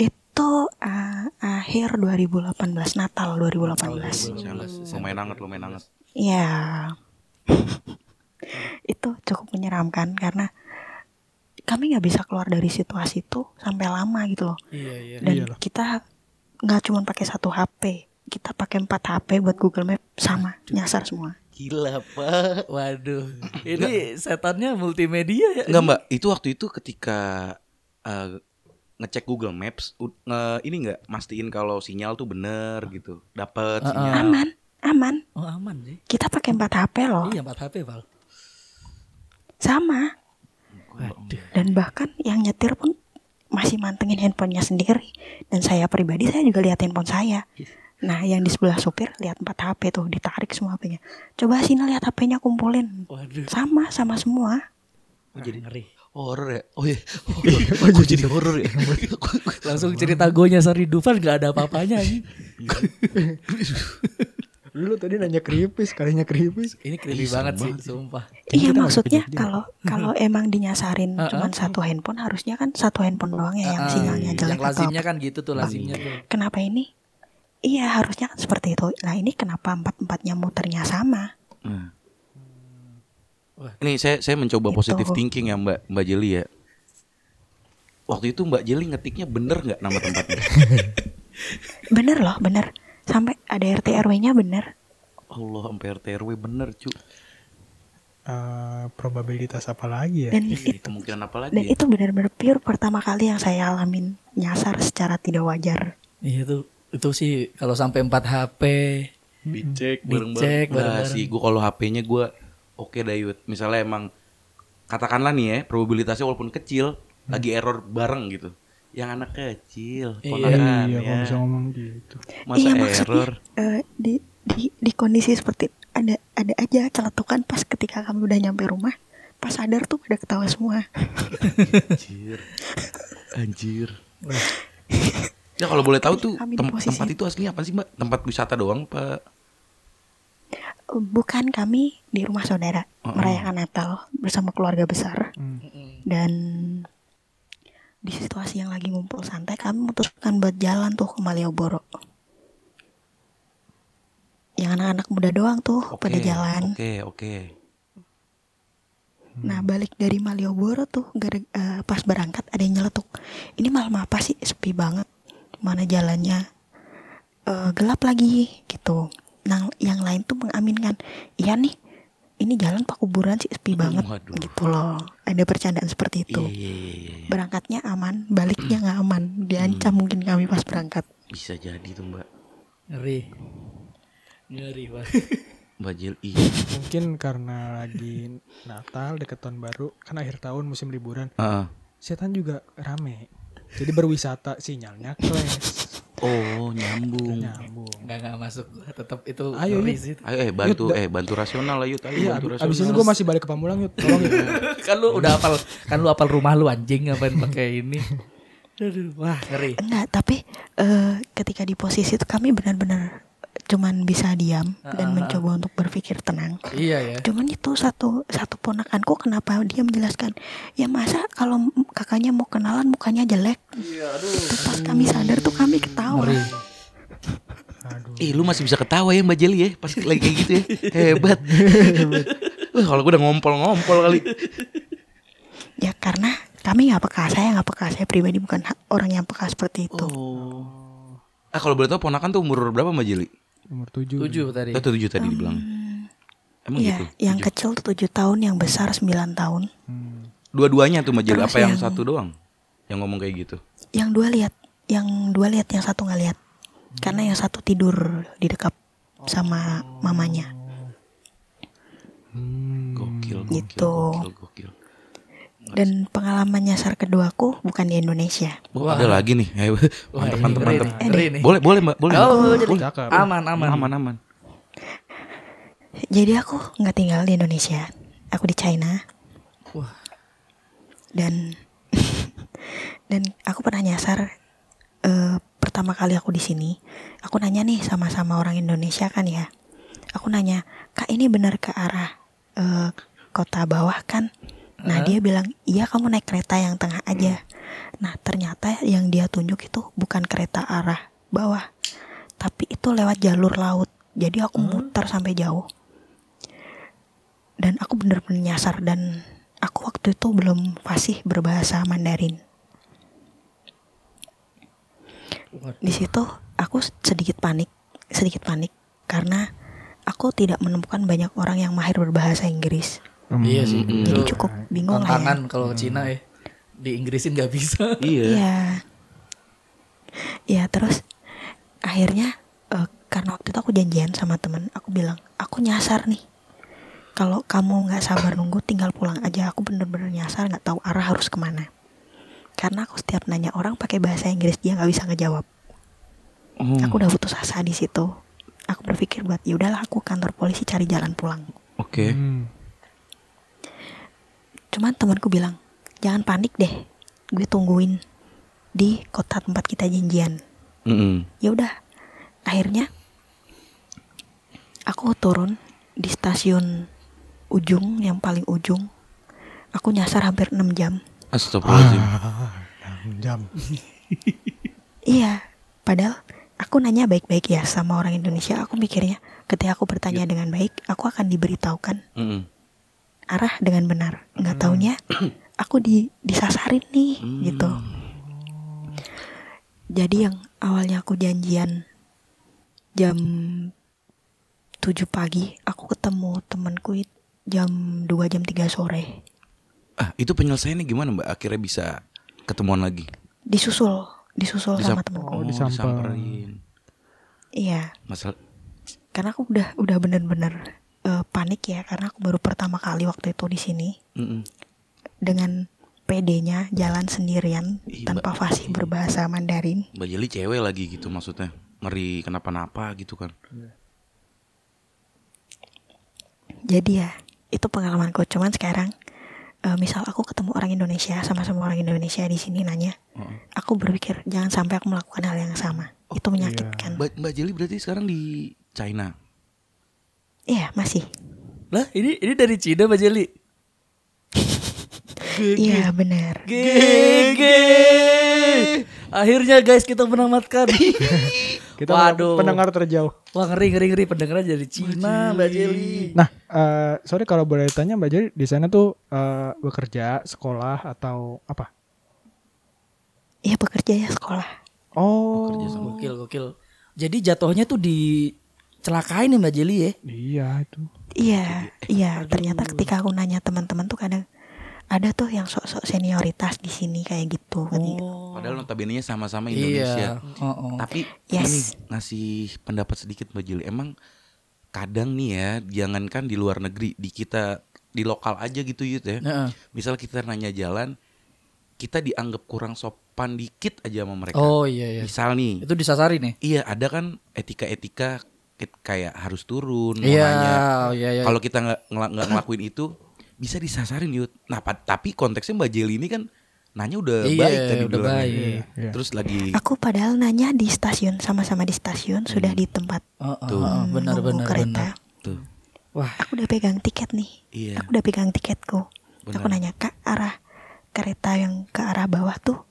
itu uh, akhir 2018 Natal 2018 Lumayan hangat, lumayan hangat. ya itu cukup menyeramkan karena kami nggak bisa keluar dari situasi itu sampai lama gitu loh Iya, iya. dan Iyalah. kita nggak cuma pakai satu HP kita pakai empat HP buat Google Map sama nyasar semua Gila pak. Waduh. Ini setannya multimedia ya. Enggak mbak, itu waktu itu ketika eh, ngecek Google Maps, u- nge, ini enggak mastiin kalau sinyal tuh bener gitu, dapet Ah, ah. sinyal. aman aman Oh, aman sih. kita pakai empat HP loh Iya, 4 HP, Val. sama Waduh. dan bahkan yang nyetir pun masih mantengin handphonenya sendiri dan saya pribadi saya juga lihat handphone saya nah yang di sebelah supir lihat empat HP tuh ditarik semua HP-nya coba sini lihat HP-nya kumpulin Waduh. sama sama semua Oh, jadi ngeri. Horor ya? Oh iya. Oh, Kok jadi horor ya? Langsung cerita gonya Sari Dufan gak ada apa-apanya Dulu tadi nanya creepy, sekalinya creepy. Ini serem banget sih, sumpah. Iya maksudnya kalau kalau emang dinyasarin cuman satu handphone harusnya kan satu handphone doang ya yang sinyalnya yang jelek atau lazimnya kan gitu tuh lazimnya tuh. kenapa ini? Iya harusnya kan seperti itu. Nah ini kenapa empat empatnya muternya sama? Wah. Ini saya saya mencoba Gitu. positive thinking ya Mbak Mbak Jeli ya. Waktu itu Mbak Jeli ngetiknya bener nggak nama tempatnya? Bener loh bener. Sampai ada RT RW-nya bener. Allah sampai RT RW bener cu. Eh, probabilitas apa lagi ya? Dan Ih, itu kemungkinan apa lagi? dan ya? itu benar-benar pure pertama kali yang saya alamin nyasar secara tidak wajar. Iya tuh itu sih kalau sampai 4 HP Dicek Dicek Nah bareng-bareng. sih gue kalau HP-nya gue oke Dayut. Misalnya emang katakanlah nih ya probabilitasnya walaupun kecil lagi error bareng gitu. Yang anak kecil, Iya. ponakan iya, ya. kalau bisa ngomong gitu. Masa iya error? eh, di di di kondisi seperti ada ada aja celetukan pas ketika kami udah nyampe rumah pas sadar tuh pada ketawa semua Anjir. Anjir. Ya kalau boleh tahu tuh tem- posisi tempat itu aslinya apa sih Mbak? Tempat wisata doang Pak? bukan kami di rumah saudara Oh, oh. merayakan Natal bersama keluarga besar Hmm. dan di situasi yang lagi ngumpul santai kami memutuskan buat jalan tuh ke Malioboro yang anak-anak muda doang tuh Oke. pada jalan Oke, oke. Nah balik dari Malioboro tuh gara- eh, pas berangkat ada yang nyeletuk. Ini malam apa sih sepi banget. Mana jalannya Eh, gelap lagi gitu. Nah yang lain tuh mengaminkan. Iya nih ini jalan pak kuburan sih sepi banget Waduh. gitu loh. Ada percandaan seperti itu. Iya, iya, iya, iya. Berangkatnya aman, baliknya nggak aman. Diancam mungkin kami pas berangkat. Bisa jadi tuh Mbak. ngeri. Ngeri, Pak. Mbak Jel iya. Mungkin karena lagi Natal deket tahun baru, kan akhir tahun musim liburan, Heeh. setan juga rame. Jadi berwisata sinyalnya clash, Oh, nyambung. nyambung. Enggak enggak masuk gua tetap itu Ayo, yuk. sih. Ayo eh bantu da- eh bantu rasional lah Yud. Ayo Iya, bantu abis, rasional. abis ini gue masih balik ke Pamulang yuk, tolong yuk. kan lu udah hafal kan lu hafal rumah lu anjing ngapain pakai ini. Aduh, wah ngeri. Enggak, tapi eh, ketika di posisi itu kami benar-benar cuman bisa diam dan mencoba untuk berpikir tenang. Iya ya. Cuman itu satu satu ponakanku kenapa dia menjelaskan ya masa kalau kakaknya mau kenalan mukanya jelek. Itu pas kami sadar tuh kami ketawa. Ngeri. Aduh. Ih, lu masih bisa ketawa ya Mbak Jeli ya pas lagi kayak gitu ya. Hebat. Wah, kalau gue udah ngompol-ngompol kali. Ya karena kami nggak peka, saya nggak peka, saya pribadi bukan orang yang peka seperti itu. Oh. Ah, kalau boleh tahu ponakan tuh umur berapa Mbak Jeli? Umur tujuh. Tujuh tadi. Eh, tujuh tadi dibilang. Emang Iya, gitu. yang Tujuh. kecil tuh tujuh tahun, yang besar sembilan tahun. Hmm. Dua-duanya tuh. Terus Apa yang yang- satu doang? Yang ngomong kayak gitu. Yang dua lihat, yang dua lihat, yang satu nggak lihat. Karena yang satu tidur di dekat sama mamanya. Hmm. Gokil, gokil, Gitu. gokil, gokil. Dan pengalaman nyasar keduaku bukan di Indonesia. Wah, ada lagi nih. Eh, Mantap, mantap, mantap. ngeri nih. Boleh, boleh Mbak, boleh. Oh, Mbak. jadi aman aman. aman, aman. Jadi aku nggak tinggal di Indonesia, aku di China. Wah. Dan dan aku pernah nyasar eh, pertama kali aku di sini. Aku nanya nih sama-sama orang Indonesia kan ya. Aku nanya, kak ini benar ke arah eh, kota bawah kan? Nah dia bilang, iya kamu naik kereta yang tengah aja. Nah ternyata yang dia tunjuk itu bukan kereta arah bawah, tapi itu lewat jalur laut. Jadi aku muter sampai jauh. Dan aku bener-bener nyasar dan aku waktu itu belum fasih berbahasa Mandarin. Di situ aku sedikit panik, sedikit panik karena aku tidak menemukan banyak orang yang mahir berbahasa Inggris. Iya sih. Jadi Itu cukup bingung lah ya. kalau ke Cina ya. Di Inggrisin nggak bisa. Iya. Iya. Iya terus akhirnya eh, karena waktu itu aku janjian sama temen, aku bilang aku nyasar nih. Kalau kamu nggak sabar nunggu, tinggal pulang aja. Aku bener-bener nyasar, nggak tahu arah harus ke mana. Karena aku setiap nanya orang pakai bahasa Inggris dia nggak bisa ngejawab. Oh. Aku udah putus asa di situ. Aku berpikir buat ya udahlah aku kantor polisi cari jalan pulang. Oke. Hmm. Cuman temanku bilang jangan panik deh, gue tungguin di kota tempat kita janjian. Mm-mm. ya udah akhirnya aku turun di stasiun ujung yang paling ujung aku nyasar hampir 6 jam Astagfirullahaladzim. jam iya padahal aku nanya baik-baik ya sama orang Indonesia aku mikirnya ketika aku bertanya dengan baik aku akan diberitahukan Mm-mm. Arah dengan benar nggak taunya aku di disasarin nih Hmm. gitu jadi yang awalnya aku janjian jam 7 pagi aku ketemu temanku jam 2 jam 3 sore Ah, itu penyelesaiannya gimana Mbak? Akhirnya bisa ketemuan lagi. disusul disusul sama Disam- temanku Oh, disamper. disamperin. iya Masalah karena aku udah udah bener-bener eh, panik ya karena aku baru pertama kali waktu itu di sini Mm-mm. dengan PD-nya jalan sendirian Ih, tanpa fasih berbahasa Mandarin Mbak Jeli cewek lagi gitu maksudnya. Ngeri kenapa-napa gitu kan. Jadi ya itu pengalamanku. Cuman sekarang eh, misal aku ketemu orang Indonesia sama-sama orang Indonesia di sini nanya, Heeh. aku berpikir jangan sampai aku melakukan hal yang sama. itu menyakitkan. Mbak, Mbak Jeli berarti sekarang di China. Iya masih. Lah ini ini dari Cina Mbak Jeli. Iya benar. GG. Akhirnya guys kita menamatkan. kita Waduh. pendengar terjauh Wah ngeri ngeri ngeri pendengarnya dari Cina Mbak Jeli. nah eh, sorry kalau boleh tanya mbak Jari di sana tuh eh, bekerja sekolah atau apa Iya bekerja ya sekolah. oh Gokil gokil. Jadi jatuhnya tuh dicelakain ya Mbak Jeli ya. iya itu Iya, iya. Ternyata ketika aku nanya teman-teman tuh kadang ada tuh yang sok-sok senioritas di sini kayak gitu. Oh. Padahal notabene-nya sama-sama Indonesia. Iya. Oh, oh. Tapi Yes. ini ngasih pendapat sedikit Mbak Jeli. Emang kadang nih ya, jangankan di luar negeri, di kita di lokal aja gitu Yud ya. Heeh. Misal kita nanya jalan, kita dianggap kurang sopan dikit aja sama mereka. Oh iya iya. Misal nih, Itu disasarin ya? iya ada kan etika-etika kayak harus turun, Iya, oh, iya iya. Kalau kita nggak nggak ngelakuin itu, bisa disasarin Yud. Nah, tapi konteksnya Mbak Jeli ini kan nanya udah Iya, baik tadi udah baik. Iya. Terus lagi Aku padahal nanya di stasiun sama-sama di stasiun sudah di tempat Oh, oh, Tuh. oh, benar benar kereta. benar. tuh. Wah, Aku udah pegang tiket nih. Iya. Aku udah pegang tiketku. Aku Benar. nanya kak arah kereta yang ke arah bawah tuh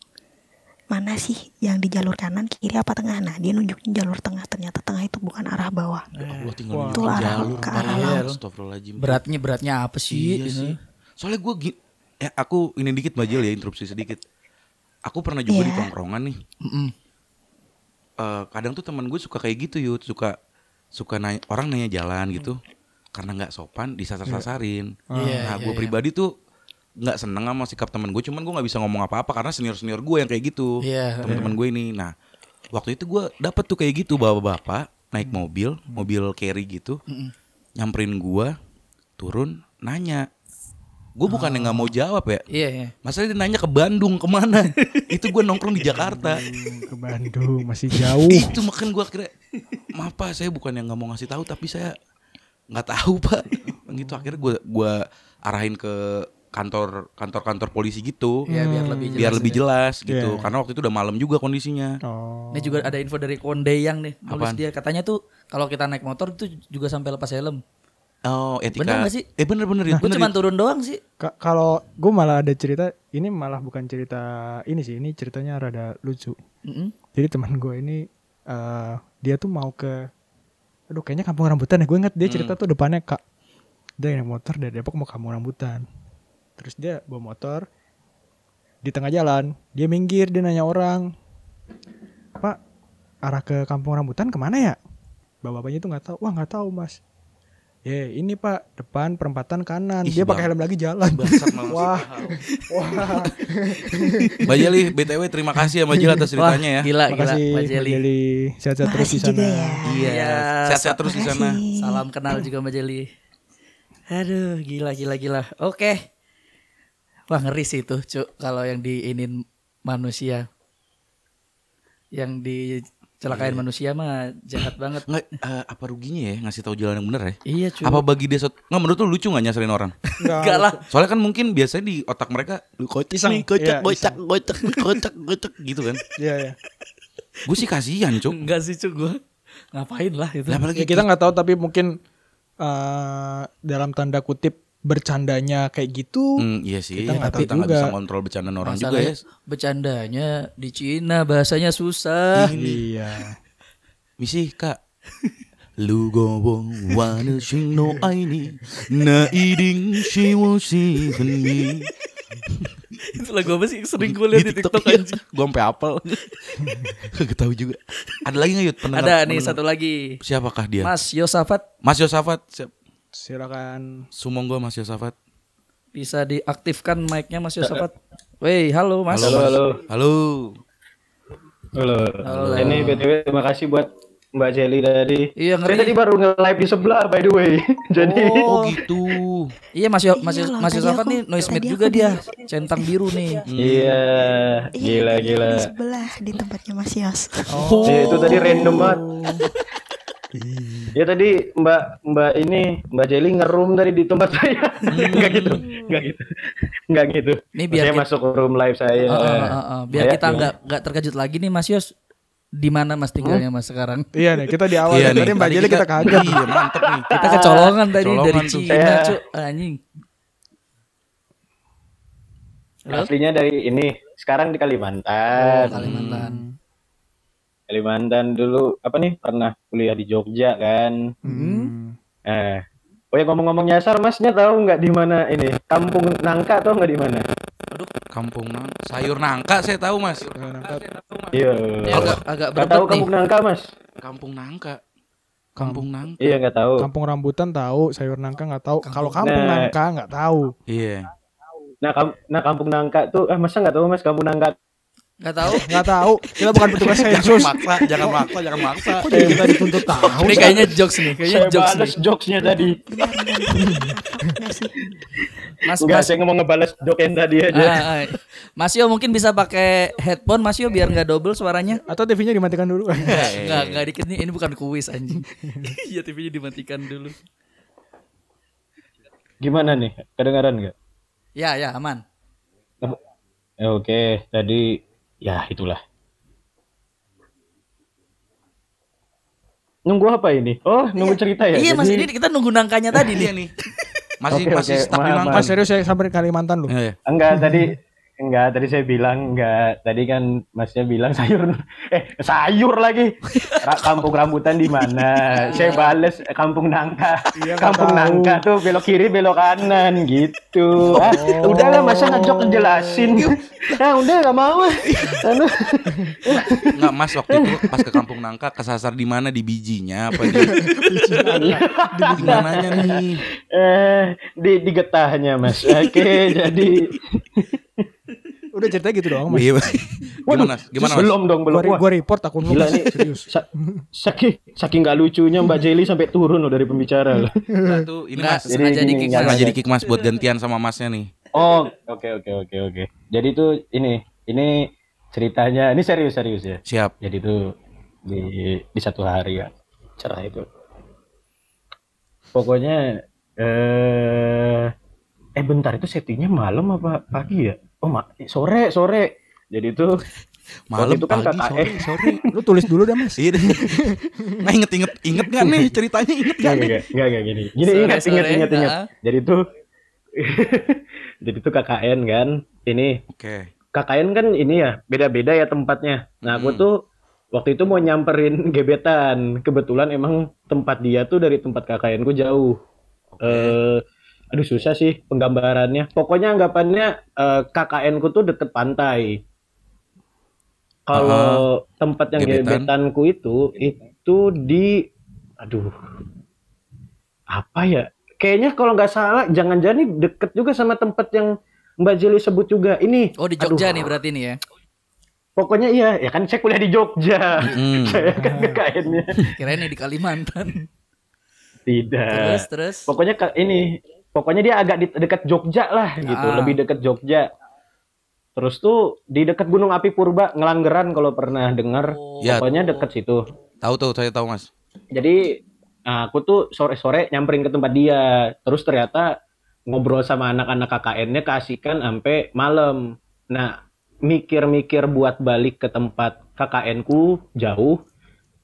mana sih yang di jalur kanan kiri apa tengah nah dia nunjukin jalur tengah ternyata tengah itu bukan arah bawah Allah nunjukin Itu arah- jalur ke arah Pak. laut. Astagfirullahaladzim. beratnya beratnya apa sih? Iya Ini? sih. Soalnya gue ya aku ini dikit Mbak Jel ya interupsi sedikit. Aku pernah juga di Iya. tongkrongan nih. Mm-mm. Eh, kadang tuh teman gue suka kayak gitu yud, suka suka nanya, orang nanya jalan gitu. Karena nggak sopan disasar-sasarin. Iya, nah, iya, gue iya. pribadi tuh nggak seneng sama sikap teman gue, cuman gue nggak bisa ngomong apa-apa karena senior-senior gue yang kayak gitu. Iya. Teman-teman gue ini. Nah, waktu itu gue dapet tuh kayak gitu bapak-bapak naik mobil, mobil carry gitu, Mm-mm. nyamperin gue, turun, nanya. Gue bukan yang nggak mau jawab ya. Iya iya. Masalahnya dia nanya ke Bandung ke mana? itu gue nongkrong di Jakarta. ke Bandung masih jauh itu makan gue akhirnya maaf pak saya bukan yang nggak mau ngasih tahu tapi saya nggak tahu pak gitu akhirnya gue gua arahin ke kantor kantor kantor polisi gitu Iya biar lebih jelas. biar lebih ya. jelas gitu Iya. karena waktu itu udah malam juga kondisinya oh Ini juga ada info dari Kondeyang nih. Nulis dia katanya tuh kalau kita naik motor itu juga sampai lepas helm. oh etika Bener nggak sih? eh bener bener ya Gue cuma Yud. turun doang sih. Ka- kalau gue malah ada cerita ini malah bukan cerita ini sih ini ceritanya rada lucu Mm-mm. jadi teman gue ini eh dia tuh mau ke aduh kayaknya kampung rambutan ya gue inget dia cerita tuh depannya kak dia naik motor dari Depok mau kampung rambutan terus dia bawa motor di tengah jalan dia minggir dia nanya orang pak arah ke kampung rambutan ke mana ya? Bapak-bapaknya tuh nggak tahu. Wah nggak tahu mas. Ya ini pak depan perempatan kanan. Ih, dia pakai helm lagi jalan. Wah. Wah. Mbak Jeli BTW terima kasih ya Mbak Jeli atas ceritanya ya. Gila gila makasih Mbak Mbak Jeli. Jeli sehat-sehat terus di sana. ya. iya Iya, sehat-sehat terus di sana. Salam kenal juga Mbak Jeli. Aduh, gila gila gila. Oke. Wah, ngeri sih itu, Cuk, kalau yang diinin manusia. Yang dicelakain manusia mah jahat banget. nggak eh, apa ruginya ya ngasih tahu jalan yang bener ya Iya, cuy. apa bagi dia sot- nggak menurut lu lucu nggak nyasarin orang Enggak lah. Soalnya kan mungkin biasanya di otak mereka lu kocak nih, kocak, Iya, kocak, kocak, kocak, kocak gitu kan. Iya ya. Gue sih kasihan, Cuk. Enggak sih, Cuk, gua. Ngapain lah itu. Lah, apalagi Ya kita nggak tahu tapi mungkin eh, dalam tanda kutip bercandanya kayak gitu Hmm, iya sih. Kita nggak tapi tahu kita nggak juga. bisa kontrol bercanda orang juga Masalahnya ya. bercandanya di Cina bahasanya susah. iya Misi kak. Lu gobong wana shing no aini na iding shi wo shi mi. Itu lagu apa sih sering gue lihat di TikTok iya. anjing. Gue sampai apel. Gak tahu juga. Ada lagi nggak Yud? Pendengar, Ada nih pendengar. satu lagi. Siapakah dia? Mas Yosafat Mas Yosafat. Siap. Silakan Sumong gue Mas Yosafat. bisa diaktifkan mic-nya Mas Yosafat. Wey, halo Mas. Halo, Halo, halo. Halo. Halo. Halo. Ini BTW terima kasih buat Mbak Jelly tadi. Iya, Saya ngeri. tadi baru nge-live di sebelah by the way. Jadi Oh gitu. Iya Mas Yo, Mas, Iya Yo- loh, Mas Yosafat aku- nih noise mate tadi juga dia. di- Centang biru nih. Iya, gila Iya, gila. Di sebelah di tempatnya Mas Yos. Oh. Ya, itu tadi random banget. ya tadi Mbak Mbak ini Mbak Jelly ngeroom tadi di tempat saya. Enggak gitu. Enggak gitu. Enggak gitu. Ini biar saya kita- masuk ke room live saya. Heeh, heeh, heeh. Biar Ya, kita ya. nggak nggak terkejut lagi nih Mas Yos. Di mana Mas tinggalnya Mas sekarang? iya nih kita di awal Iya tadi mbak Jeli kita kaget Iya mantep nih. Kita kecolongan tadi Colongan dari. Cina, Saya- Cuk. Anjing. Aslinya dari ini, sekarang di Kalimantan. Oh, Kalimantan. Kalimantan dulu apa nih pernah kuliah di Jogja kan. Hmm. Eh, oh ya ngomong-ngomong nyasar, masnya tahu nggak di mana ini? Kampung Nangka tahu nggak di mana? Kampung nang sayur nangka saya tahu mas. Iya. Agak agak Nggak tahu nih. Kampung Nangka mas? Kampung nangka. Kampung nangka. Iya nggak tahu. kampung rambutan tahu sayur nangka nggak tahu kalau kampung Nah. nangka nggak tahu Iya. Nah, kam- nah Kampung Nangka tuh, eh masa nggak tahu mas Kampung Nangka? Nggak tahu. nggak tahu kita bukan petugas Jangan sensus maksa, jangan maksa, jangan maksa. kok jadi kita dituntut tahu Ini kayaknya jokes nih, kayaknya Saya jokes nih. jokesnya tadi. Mas Enggak, Mas saya ngomong ngebalas joke yang tadi aja. Ah, ah. Mas Yo mungkin bisa pakai headphone Mas Yo biar nggak double suaranya. atau TV-nya dimatikan dulu Enggak, enggak dikit nih. Ini bukan kuis anjing. Iya TV-nya dimatikan dulu. Gimana nih? Kedengaran nggak? Ya, ya, aman. Eh, Oke, tadi ya itulah. Nunggu apa ini? Oh, nunggu cerita ya. iya, Mas, ini kita nunggu nangkanya tadi nih. nih. Masih Oke, masih maaf, nangka. Mas serius saya sampai Kalimantan loh Iya, iya. Enggak tadi enggak tadi saya bilang enggak. Tadi kan masnya bilang sayur. Eh sayur lagi. Ra- kampung rambutan di mana? Saya bales eh, kampung nangka. Iya, kampung tahu. nangka tuh belok kiri belok kanan gitu. Ah, udahlah masa ngejok ngejelasin? Nah udah nggak mau. Ah. Anu. Enggak Mas waktu itu pas ke kampung nangka kesasar di mana? Di bijinya apa di di mananya nih? eh di di getahnya mas. Oke jadi udah ceritanya gitu doang mas Iya. Gimana? Gimana Mas? belum dong belum gua, gua report akun lu Gila nih. serius sa- saking saking nggak lucunya Mbak Jelly sampai turun loh dari pembicara loh. Tuh ini Mas. sengaja Jadi di kick Mas. jadi kick Mas buat gantian sama Masnya nih. Oh, oke oke oke oke. Jadi tuh ini ini ceritanya ini serius serius ya. Siap. Jadi tuh di di satu hari ya cerah itu. Pokoknya eh eh bentar itu settingnya malam apa pagi ya? Oh ma sore sore. Jadi tuh Malam itu kan pagi KKN. sore sore. lu tulis dulu dah mas Iya deh. Nah inget inget inget gak nih ceritanya inget Enggak, gak nih? enggak, enggak, enggak, gini. Gini, Sore, ingat, ingat, sore, ingat, ingat. ah. Jadi tuh, jadi tuh KKN kan, ini Oke. KKN kan ini ya, beda-beda ya tempatnya. Nah, aku Hmm. tuh waktu itu mau nyamperin gebetan. Kebetulan emang tempat dia tuh dari tempat KKN ku jauh. Eh, aduh susah sih penggambarannya. Pokoknya anggapannya eh, KKN ku tuh deket pantai. Kalau tempat yang Gebetan? gebetanku itu itu di aduh apa ya? Kayaknya kalau nggak salah jangan-jangan ini deket juga sama tempat yang Mbak Jeli sebut juga. Ini Oh, di Jogja aduh, nih berarti nih ya. Pokoknya iya, ya kan saya kuliah di Jogja. Hmm. Saya kan KKN-nya. Kirain nih di Kalimantan. Tidak. Terus, terus. Pokoknya ini, pokoknya dia agak di dekat Jogja lah gitu, Ah. lebih dekat Jogja. Terus tuh di dekat Gunung Api Purba, Ngelanggeran kalau pernah dengar. Oh. Ya. Pokoknya dekat situ. Tahu tuh saya tahu Mas. Jadi nah, aku tuh sore-sore nyamperin ke tempat dia. Terus ternyata ngobrol sama anak-anak KKN-nya keasikan sampai malam. Nah, mikir-mikir buat balik ke tempat KKN-ku jauh.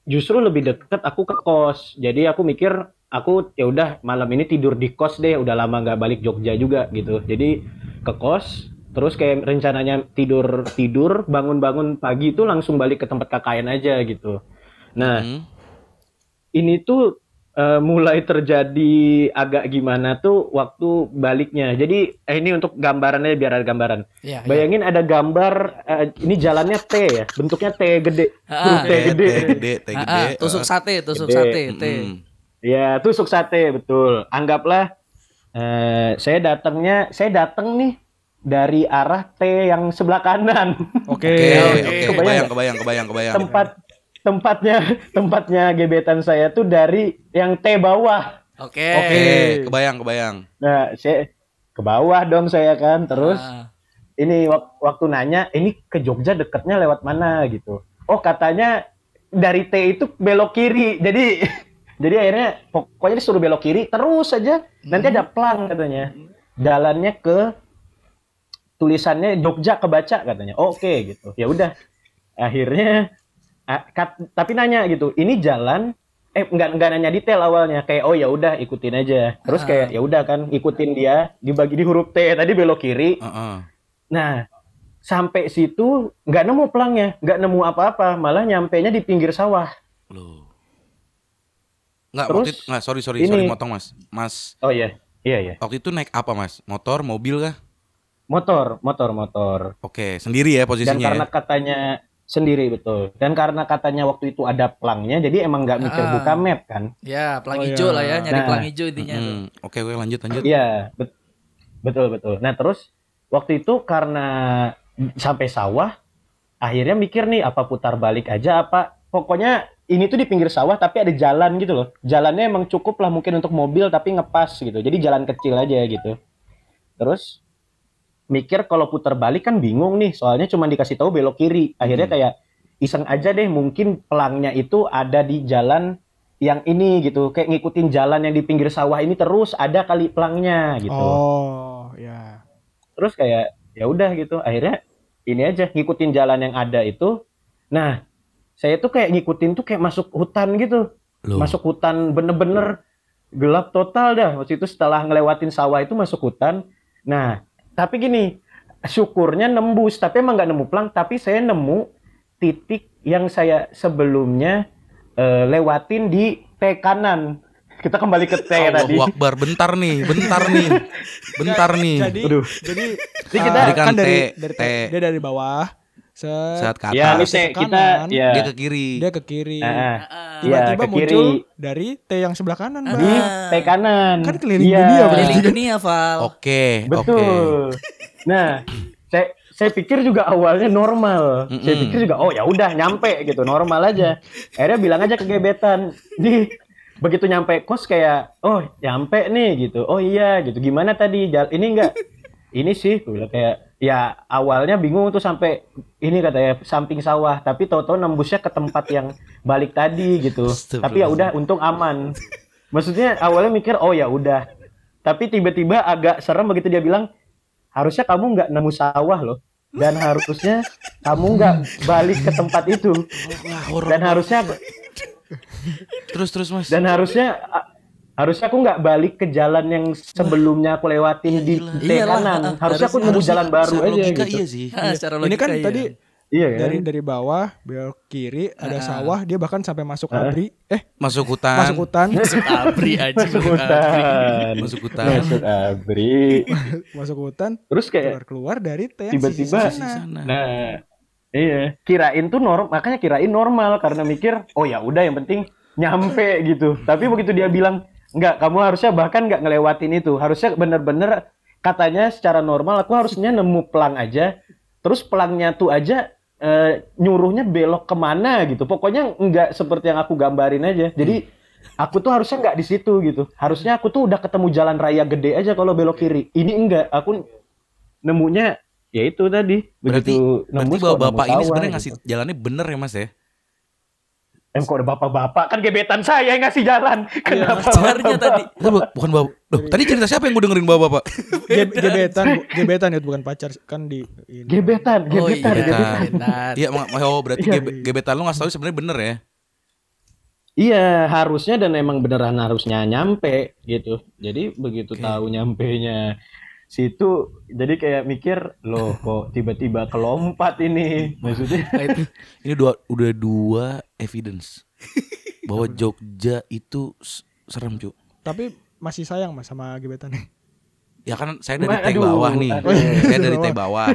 justru lebih deket aku ke kos. Jadi aku mikir aku ya udah malam ini tidur di kos deh. Udah lama nggak balik Jogja juga gitu. Jadi ke kos. Terus kayak rencananya tidur tidur bangun-bangun pagi itu langsung balik ke tempat KKN aja gitu. Nah Hmm. ini tuh eh, mulai terjadi agak gimana tuh waktu baliknya. Jadi eh, ini untuk gambarannya biar ada gambaran. Iya. Bayangin ada gambar eh, ini jalannya T ya, bentuknya T gede, Ah, T gede. Teh gede, teh Ah, gede. ah, tusuk sate, tusuk Gede. sate, Mm-mm. teh. Ya, tusuk sate betul. Anggaplah eh, saya datangnya, saya datang nih dari arah T yang sebelah kanan. Oke. Oke, Oke. oke, Kebayang kebayang, kebayang, kebayang, kebayang. Tempat tempatnya tempatnya gebetan saya tuh dari yang T bawah. Oke. Oke, kebayang, kebayang. Nah, saya ke bawah dong saya kan. Terus Ah. ini wak- waktu nanya, ini ke Jogja deketnya lewat mana gitu. Oh, katanya dari T itu belok kiri. Jadi jadi akhirnya pokoknya disuruh belok kiri terus aja. Nanti ada plang katanya. Jalannya ke tulisannya Jogja kebaca katanya. Oke gitu. Ya udah. Akhirnya kat- tapi nanya gitu. Ini jalan eh nggak nggak nanya detail awalnya kayak oh ya udah ikutin aja. Terus Ah. kayak ya udah kan ikutin dia dibagi di huruf T tadi belok kiri. Nah, sampai situ nggak nemu pelangnya, nggak nemu apa-apa, malah nyampenya di pinggir sawah. Loh. Enggak, Terus, waktu itu, enggak, sorry, sorry, ini- sorry motong, Mas. Mas, Oh iya, iya iya. waktu itu naik apa, Mas? Motor, mobil kah? Motor, motor, motor. Oke, sendiri ya Dan posisinya. karena ya? katanya sendiri betul. Dan karena katanya waktu itu ada pelangnya, jadi emang nggak mikir Ah. buka map kan? Ya, pelang Oh, hijau iya. lah ya, nyari Nah. pelang hijau intinya. Mm-mm. Oke, oke, lanjut, lanjut. Iya, bet- betul betul. Nah terus waktu itu karena sampai sawah, akhirnya mikir nih apa putar balik aja apa. Pokoknya ini tuh di pinggir sawah tapi ada jalan gitu loh. Jalannya emang cukup lah mungkin untuk mobil tapi ngepas gitu. Jadi jalan kecil aja gitu. Terus mikir kalau putar balik kan bingung nih, soalnya cuma dikasih tahu belok kiri. Akhirnya Hmm. kayak iseng aja deh mungkin pelangnya itu ada di jalan yang ini gitu. Kayak ngikutin jalan yang di pinggir sawah ini terus ada kali pelangnya gitu Oh, ya. terus kayak ya udah gitu akhirnya ini aja ngikutin jalan yang ada itu nah saya tuh kayak ngikutin tuh kayak masuk hutan gitu Loh. masuk hutan bener-bener gelap total dah waktu itu setelah ngelewatin sawah itu masuk hutan nah tapi gini syukurnya nembus tapi emang nggak nemu plang tapi saya nemu titik yang saya sebelumnya eh, lewatin di T kanan kita kembali ke T tadi Allahu Akbar, bentar nih, bentar nih. Bentar nih. Jadi Aduh. jadi Jadi uh, kita- Tadi kan kan dari T, dari T. dia dari bawah. Set, Saat ke ya ini atas, T ke kita kanan, ya dia ke kiri. dia ke kiri. Tiba-tiba ke kiri. muncul dari T yang sebelah kanan. Bang. di T kanan. Kan keliling Iya. dunia, berarti. Keliling dunia, Val. Oke, oke. Betul. Nah, saya saya pikir juga awalnya normal. Saya Mm-mm. pikir juga oh ya udah nyampe gitu, normal aja. Akhirnya bilang aja ke gebetan. Di begitu nyampe kos kayak oh nyampe nih gitu. Oh iya gitu. Gimana tadi? Jal- ini enggak ini sih gue bilang kayak ya awalnya bingung tuh sampai ini katanya samping sawah. Tapi tahu-tahu nembusnya ke tempat yang balik tadi gitu. Tapi ya udah untung aman. Maksudnya awalnya mikir oh ya udah. Tapi tiba-tiba agak serem begitu dia bilang harusnya kamu nggak nemu sawah loh. Dan harusnya kamu nggak balik ke tempat itu. Dan harusnya terus terus Mas. dan harusnya harusnya aku nggak balik ke jalan yang sebelumnya aku lewatin di gila. T Iyalah, kanan ah, harusnya aku nemu jalan baru aja logika gitu iya sih. Ah, secara Ini kan iya. tadi iya kan dari dari bawah belok kiri ada Ah. sawah dia bahkan sampai masuk Ah. abri eh Masuk hutan. masuk hutan Masuk abri aja. masuk hutan Masuk hutan. masuk abri masuk hutan terus kayak keluar keluar dari Tiba-tiba-. Nah, iya, kirain tuh norm, makanya kirain normal karena mikir, oh ya udah yang penting nyampe gitu. Tapi begitu dia bilang, enggak, kamu harusnya bahkan nggak ngelewatin itu. Harusnya bener-bener katanya secara normal aku harusnya nemu pelang aja. Terus pelangnya tuh aja eh, nyuruhnya belok ke mana gitu. Pokoknya nggak seperti yang aku gambarin aja. Jadi aku tuh harusnya nggak di situ gitu. Harusnya aku tuh udah ketemu jalan raya gede aja kalau belok kiri. Ini enggak, aku nemunya ya itu tadi Berarti begitu berarti nemu bapak ini sebenarnya gitu. ngasih jalannya bener ya Mas ya? Em kok ada bapak-bapak kan gebetan saya yang ngasih jalan. Kenapa Pacarnya tadi. Itu bu- bukan bapak. Loh, tadi cerita siapa yang gue dengerin bapak-bapak? Ge- gebetan gebetan ya bukan pacar kan di ini. Gebetan, Oh gebetan, iya, gebetan. gebetan. Iya, oh berarti Iya. gebe- gebetan lu ngasih tahu sebenarnya bener ya? Iya, harusnya dan emang beneran harusnya nyampe gitu. Jadi begitu Oke. tahu nyampenya situ, jadi kayak mikir, loh kok tiba-tiba kelompat ini. Maksudnya Nah, itu Ini dua udah dua evidence bahwa Jogja itu serem, Cuk. Tapi masih sayang mas sama gebetannya. Ya kan saya dari tag aduh, bawah nih. aduh. Saya dari tag bawah.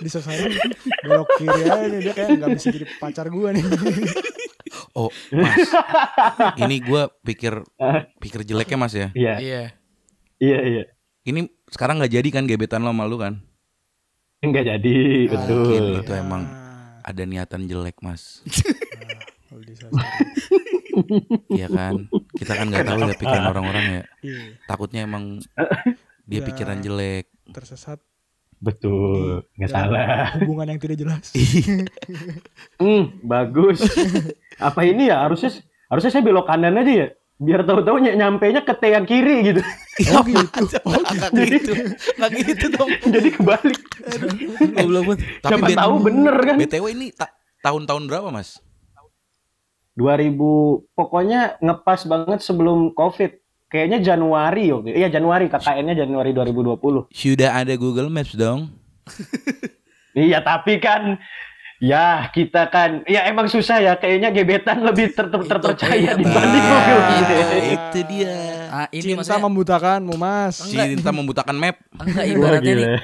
Disesain belok kiri aja nih dia kayak nggak bisa jadi pacar gua nih. Oh, Mas. Ini gua pikir pikir jeleknya Mas ya. iya, iya. iya, iya. Ini sekarang nggak jadi kan gebetan lo sama lu kan? Enggak jadi, betul. Mungkin itu emang Ah, ada niatan jelek, Mas. disasar. Iya kan? Kita kan nggak tahu ya pikiran orang-orang ya. Iya, Takutnya emang dia Ya. pikiran jelek. tersesat Betul, nggak dalam salah. hubungan yang tidak jelas. Hmm, bagus. Apa ini ya? Harusnya harusnya saya belok kanan aja ya. Biar tahu-tahu ny nyampenya ke T yang kiri gitu. Oh gitu. Oh Nggak gitu. Nggak gitu dong. Jadi kebalik. Goblok banget. Siapa bet- tahu bener kan? BTW ini ta- tahun-tahun berapa, Mas? 2000 pokoknya ngepas banget sebelum Covid. Kayaknya Januari waktu Iya Januari KKN-nya Januari 2020. Sudah ada Google Maps dong. Iya tapi kan ya kita kan ya emang susah ya kayaknya gebetan lebih ter- ter- Itu terpercaya dibanding Ah, mobil itu, gede. itu dia. Ah, ini Cinta maksudnya membutakanmu mas. Cinta membutakan map. enggak ibaratnya nih gila.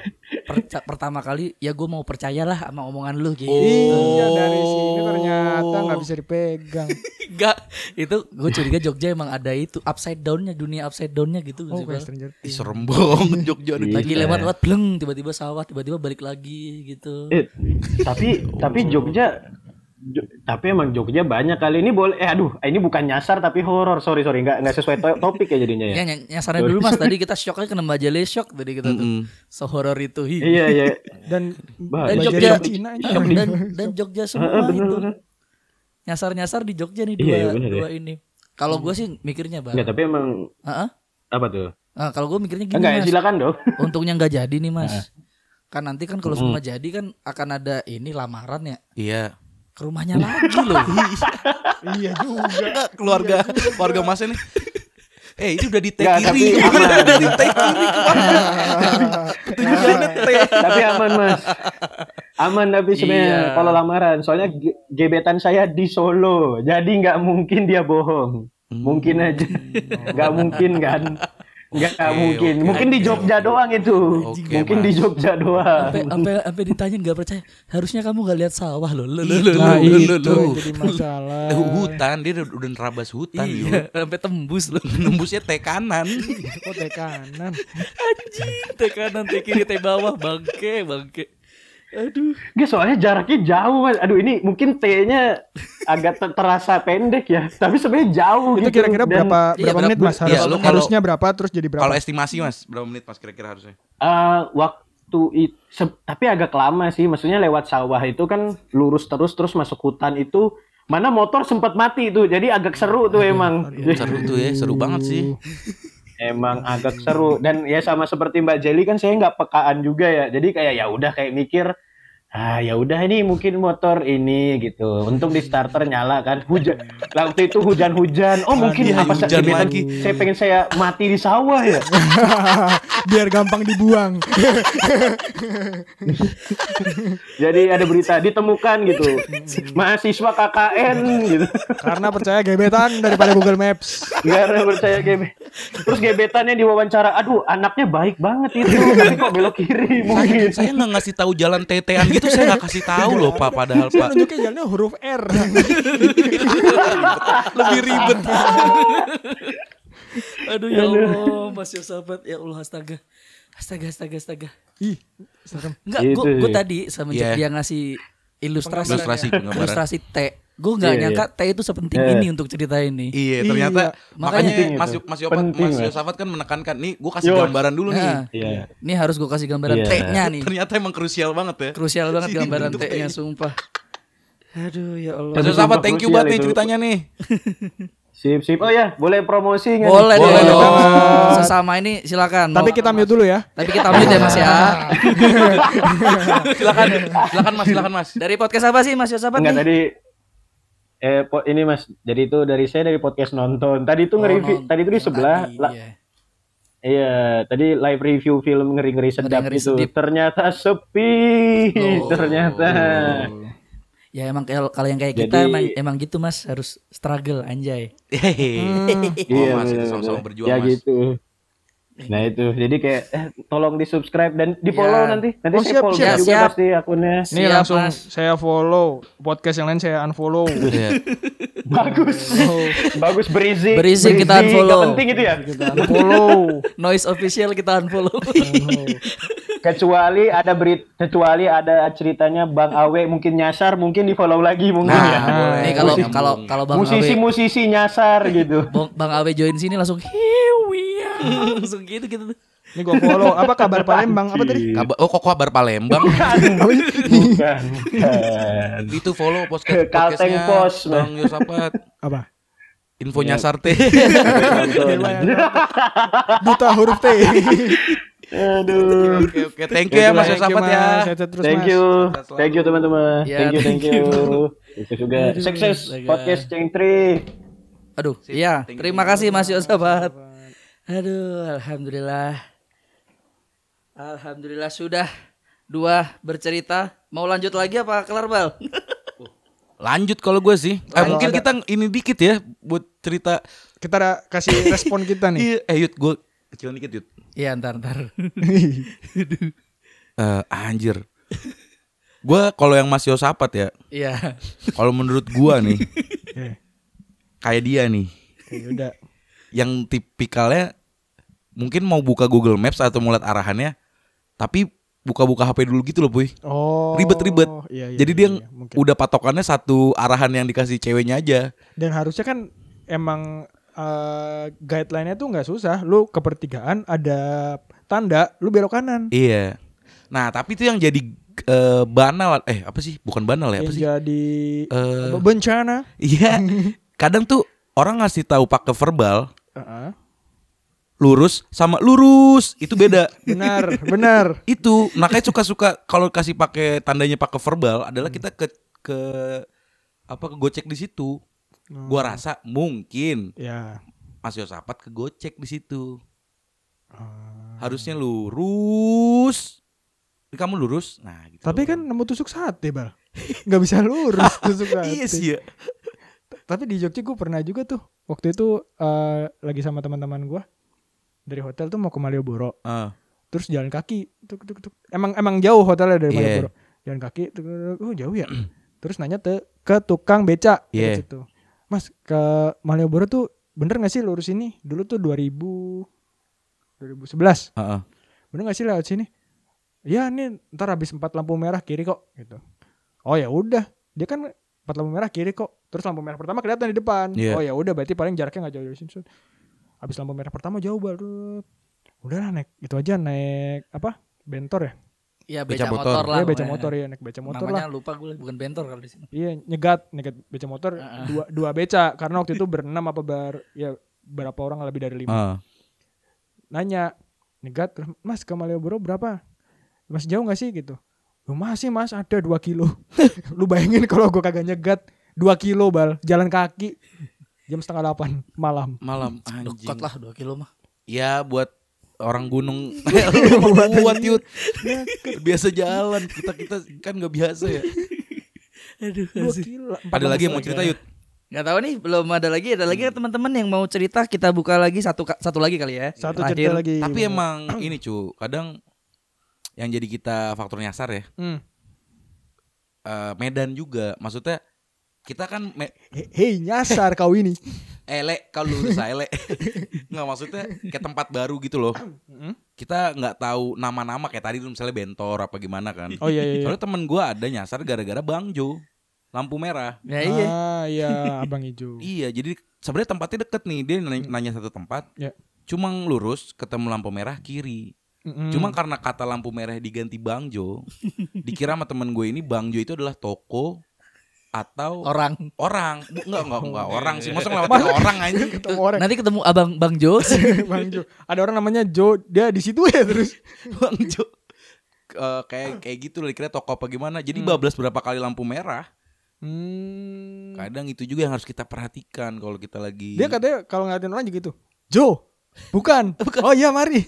Per- pertama kali ya gue mau percayalah sama omongan lu gitu. Iya dari sini ternyata nggak bisa dipegang. Enggak, itu gue curiga Jogja emang ada itu upside downnya dunia upside downnya gitu Oh Bang. Stranger Things. serem banget Jogja. Lagi Iya. lewat lewat bleng tiba-tiba sawah tiba-tiba balik lagi gitu. Eh, tapi tapi Jogja Jo- tapi emang Jogja banyak kali ini boleh eh aduh ini bukan nyasar tapi horor sorry sorry nggak nggak sesuai to- topik ya jadinya Ya, ya ny- nyasarin dulu mas tadi kita shocknya kena Bajale shock tadi kita tuh Mm-mm. sehoror itu. Hi. iya iya Dan Bah, Dan Jogja Cina dan dan Jogja semua bener, itu bener. nyasar-nyasar di Jogja nih Iya, dua iya, bener dua ini. Kalau gue sih mikirnya bang. Nggak, tapi emang Heeh. apa tuh Nah, kalau gue mikirnya gini enggak ya mas. silakan dong Untungnya nggak jadi nih mas. Kan nanti kan kalau Mm. semua jadi kan akan ada ini lamaran ya Iya. Ke rumahnya lagi loh. Iya juga. Enggak, keluarga keluarga Mas ini. Eh, ini udah di tapi kiri. aman. Udah di tag kiri ke mana? T. tapi aman mas aman tapi sebenarnya Iya. kalau lamaran soalnya ge- gebetan saya di Solo jadi nggak mungkin dia bohong mungkin aja nggak mungkin kan nggak Oke, mungkin oke, mungkin di oke, Jogja doang itu Oke, mungkin Mas. di Jogja doang Sampai sampai sampai ditanya nggak percaya. Harusnya kamu nggak lihat sawah loh. Loh, loh, Itu. loh, loh, itu loh, loh. yang jadi masalah. Eh, hutan dia udah, udah nerabas hutan Iya, yuk. sampai tembus loh. Nembusnya T kanan. Oh teh kanan. Teh kanan, teh kiri, teh bawah, bangke, bangke. Aduh. Nggak, soalnya jaraknya jauh mas aduh ini mungkin T-nya agak ter- terasa pendek ya tapi sebenarnya jauh Itu gitu kira-kira Dan, berapa Iya, berapa menit mas? iya, Harus, lu kalau- harusnya berapa terus jadi berapa? Kalau estimasi Mas, berapa menit Mas kira-kira harusnya? eh, waktu itu tapi agak lama sih maksudnya lewat sawah itu kan lurus terus terus masuk hutan itu mana motor sempat mati tuh jadi agak seru tuh emang Seru tuh ya, seru banget sih. emang agak seru. Dan ya sama seperti Mbak Jelly kan saya nggak pekaan juga ya. Jadi kayak ya udah kayak mikir ah ya udah ini mungkin motor ini gitu. Untung di starter nyala kan. Hujan. Waktu itu hujan-hujan. Oh mungkin apa hujan gebetan lagi. saya pengen saya mati di sawah ya. Biar gampang dibuang. jadi ada berita ditemukan gitu. Mahasiswa KKN gitu. Karena percaya gebetan daripada Google Maps. ada percaya gebe terus gebetannya diwawancara. Aduh anaknya baik banget itu. Tapi kok belok kiri mungkin. Saya nggak ngasih tahu jalan tetean gitu, saya nggak kasih tahu loh Pak padahal Saya Pak. nunjukin jalannya huruf R. Lebih ribet. Aduh ya Allah, Mas Yosafat, ya Allah astaga. Astaga, astaga, astaga. Ih, serem. Enggak, Itu gue gue sih. tadi semenjak Iya. dia ngasih ilustrasi Ilustrasi ilustrasi T. Gue nggak Iya, nyangka T itu sepenting Iya. ini untuk cerita ini. Iya, ternyata Makanya- makanya Mas itu. Mas Yopat, Penting, Mas. Yosafat kan menekankan nih, gua kasih Yos. gambaran dulu nih. Nah, iya ini harus gue kasih gambaran Iya. T-nya nih. Ternyata emang krusial banget ya. Krusial banget Sini gambaran bentuk T-nya, T. sumpah. Aduh ya Allah. Mas Yosafat, thank you banget nih ceritanya nih. sip sip oh ya boleh promosi nggak nih? Boleh, Boleh dong. Sesama ini silakan. Tapi kita mute dulu ya. tapi kita mute ya Mas ya. silakan, silakan Mas, silakan Mas. Dari podcast apa sih Mas Yosafat Enggak nih? tadi Eh, po- ini Mas, jadi itu dari saya dari podcast nonton. Tadi itu nge-review, nonton. tadi itu di sebelah, Tadi, la- iya. iya, tadi live review film ngeri-ngeri sedap Ngeri-ngeri gitu. sedip. Ternyata sepi, Oh. ternyata. Ya emang kalau kalau yang kayak Jadi- kita emang, emang gitu mas harus struggle anjay. Hehehe. Iya, Oh, masih bener-bener. sama-sama berjuang, Ya Mas. gitu. Nah itu, jadi kayak eh, tolong di subscribe dan di follow Ya. nanti. Nanti Oh, saya siap, follow siap, juga siap. pasti akunnya. Ini Siap, langsung Mas. saya follow. Podcast yang lain saya unfollow. Iya. Bagus, bagus berisi. Berisi kita unfollow. Gak penting itu ya. Kita unfollow. Noise official kita unfollow. Kecuali ada berit, kecuali ada ceritanya Bang Awe mungkin nyasar, mungkin di follow lagi mungkin Nah, ya. boleh. Nih kalau kalau kalau Bang Awe Musisi-musisi nyasar gitu. Bang, Awe join sini langsung we are. langsung gitu gitu. Ini gua follow. Apa kabar Palembang? Apa tadi? Kabar, oh kok kabar Palembang? Bukan, bukan. Itu follow podcast Kalteng Pos, Bang Yosapat. Apa? Info nyasar teh. Duta huruf T. Aduh. Oke oke, thank you ya Mas Yosapat ya. Terus, Thank you. Thank you teman-teman. Ya, Thank you, thank you. Sukses juga. Sukses podcast Cengtri. Aduh, iya. Terima kasih Mas Yosabat. Aduh, alhamdulillah. Alhamdulillah sudah dua bercerita. Mau lanjut lagi apa kelar bal? Lanjut kalau gue sih. Eh, mungkin kita ini dikit ya buat cerita. Kita ada kasih respon kita nih. Iya, eh Yud, gue kecil dikit Yud. Iya ntar ntar. Eh, anjir. Gue kalau yang Mas Yosapat ya, Iya. kalau menurut gua nih, kayak dia nih, Oke, udah. yang tipikalnya mungkin mau buka Google Maps atau mau lihat arahannya, tapi buka-buka HP dulu gitu loh, Puy. Oh. Ribet-ribet. Iya, iya, Jadi iya, dia iya, mungkin. udah patokannya satu arahan yang dikasih ceweknya aja. Dan harusnya kan emang eh, guideline-nya tuh nggak susah. Lu ke pertigaan ada tanda, lu belok kanan. Iya. Nah, tapi itu yang jadi eh, banal eh apa sih? Bukan banal ya, apa sih? jadi apa, bencana. Iya. Kadang tuh orang ngasih tahu pakai verbal Heeh. lurus sama lurus itu beda. Benar, benar. itu makanya suka-suka kalau kasih pakai tandanya pakai verbal adalah kita ke ke apa ke gocek di situ. Gua rasa mungkin Ya. Mas Yosapat ke gocek di situ. Ah. Harusnya lurus. Kamu lurus. Nah, gitu. Tapi kan nemu tusuk sate, Bal. Nggak bisa lurus tusuk sate. iya sih ya. Tapi di Jogja gue pernah juga tuh. Waktu itu eh, lagi sama teman-teman gue dari hotel tuh mau ke Malioboro. Ah, Terus jalan kaki. Tuk, tuk, tuk. Emang emang jauh hotelnya dari Iya. Malioboro. Jalan kaki. Tuk, tuk, tuk. Oh jauh ya. Terus nanya te, ke tukang beca dekat situ. Mas ke Malioboro tuh bener gak sih lurus ini? Dulu tuh 2000 2011. heeh. Bener gak sih lewat sini? Ya nih ntar habis empat lampu merah kiri kok gitu. Oh ya udah. Dia kan empat lampu merah kiri kok. Terus lampu merah pertama kelihatan di depan. Iya. Oh ya udah berarti paling jaraknya nggak jauh dari sini. Habis lampu merah pertama jauh baru. Udahlah naik itu aja naik apa? Bentor ya? Iya Beca beca motor. motor, lah. Iya beca motor ya naik beca motor Namanya lah. lupa gue bukan bentor kalau di sini. Iya nyegat nyegat beca motor dua dua beca karena waktu itu berenam apa ber ya berapa orang lebih dari lima. Ah. nanya nyegat mas ke Malioboro berapa mas jauh nggak sih gitu lu masih mas ada 2 kilo lu bayangin kalau gua kagak nyegat 2 kilo bal jalan kaki jam setengah delapan malam Malam anjing. Dekat lah 2 kilo mah. Ya buat orang gunung. Buat yut. Biasa jalan. Kita kita kan nggak biasa ya. Aduh. 2 kilo ada lagi yang mau cerita yut? Gak tahu nih, belum ada lagi. Ada lagi teman-teman yang mau cerita? Kita buka lagi satu satu lagi kali ya. satu Terakhir. cerita lagi. Tapi emang ini cu kadang yang jadi kita faktor nyasar ya. Hmm. eh, Medan juga. Maksudnya kita kan me- He- hei nyasar kau ini ele kalau lurus ele nggak maksudnya kayak tempat baru gitu loh Mm-mm. kita nggak tahu nama-nama kayak tadi misalnya bentor apa gimana kan oh iya iya, iya. soalnya temen gua ada nyasar gara-gara bang Jo lampu merah Ya iya. ah iya abang hijau iya jadi sebenarnya tempatnya deket nih dia nanya, nanya satu tempat Ya. cuma lurus ketemu lampu merah kiri Mm-mm. Cuma karena kata lampu merah diganti Bang Jo, dikira sama temen gue ini Bang Jo itu adalah toko atau Orang. orang. Enggak, enggak, enggak orang sih. Masa ngelewatin orang anjing. ketemu orang Nanti ketemu Abang Bang Jo. bang Jo ada orang namanya Jo dia di situ ya terus Bang Jo. Eh, kayak kayak gitu loh dikira toko apa gimana. Jadi Hmm. bablas berapa kali lampu merah. Hmm. Kadang itu juga yang harus kita perhatikan kalau kita lagi Dia katanya kalau ngeliatin orang juga gitu. Jo, bukan. Oh iya mari.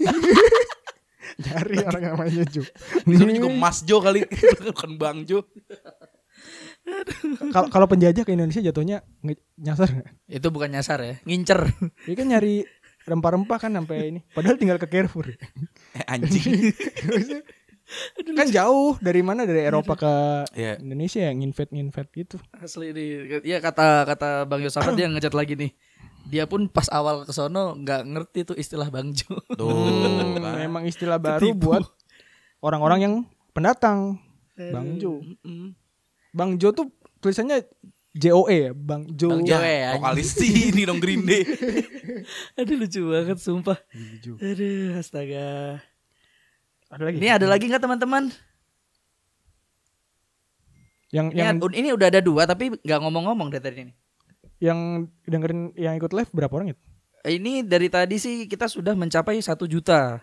Nyari orang yang namanya Jo. Di sana juga Mas Jo kali bukan Bang Jo. Kalau kalau penjajah ke Indonesia jatuhnya nyasar nggak? Itu bukan nyasar ya, ngincer. Dia kan nyari rempah-rempah kan sampai ini. Padahal tinggal ke Carrefour. Eh, anjing. kan jauh dari mana dari Eropa ke Iya. Indonesia ya nginvade nginvade gitu. Asli nih. Iya kata kata Bang Yosafat dia ngechat lagi nih. Dia pun pas awal ke sono nggak ngerti tuh istilah Bang Jo. Tuh Hmm, kan. memang istilah baru Ketipu. buat orang-orang yang pendatang. Bang Jo. Bang Jo tuh tulisannya JOE ya, Bang Jo. Bang Ya, Jo. Cewek, anjing. vokalis ini dong Green Day. Aduh lucu banget sumpah. Aduh astaga. Ada lagi. Ini ada lagi nggak teman-teman? yang Ini, yang ad- ini udah ada dua tapi nggak ngomong-ngomong dari tadi ini. yang dengerin yang ikut live berapa orang itu? Ini dari tadi sih kita sudah mencapai satu juta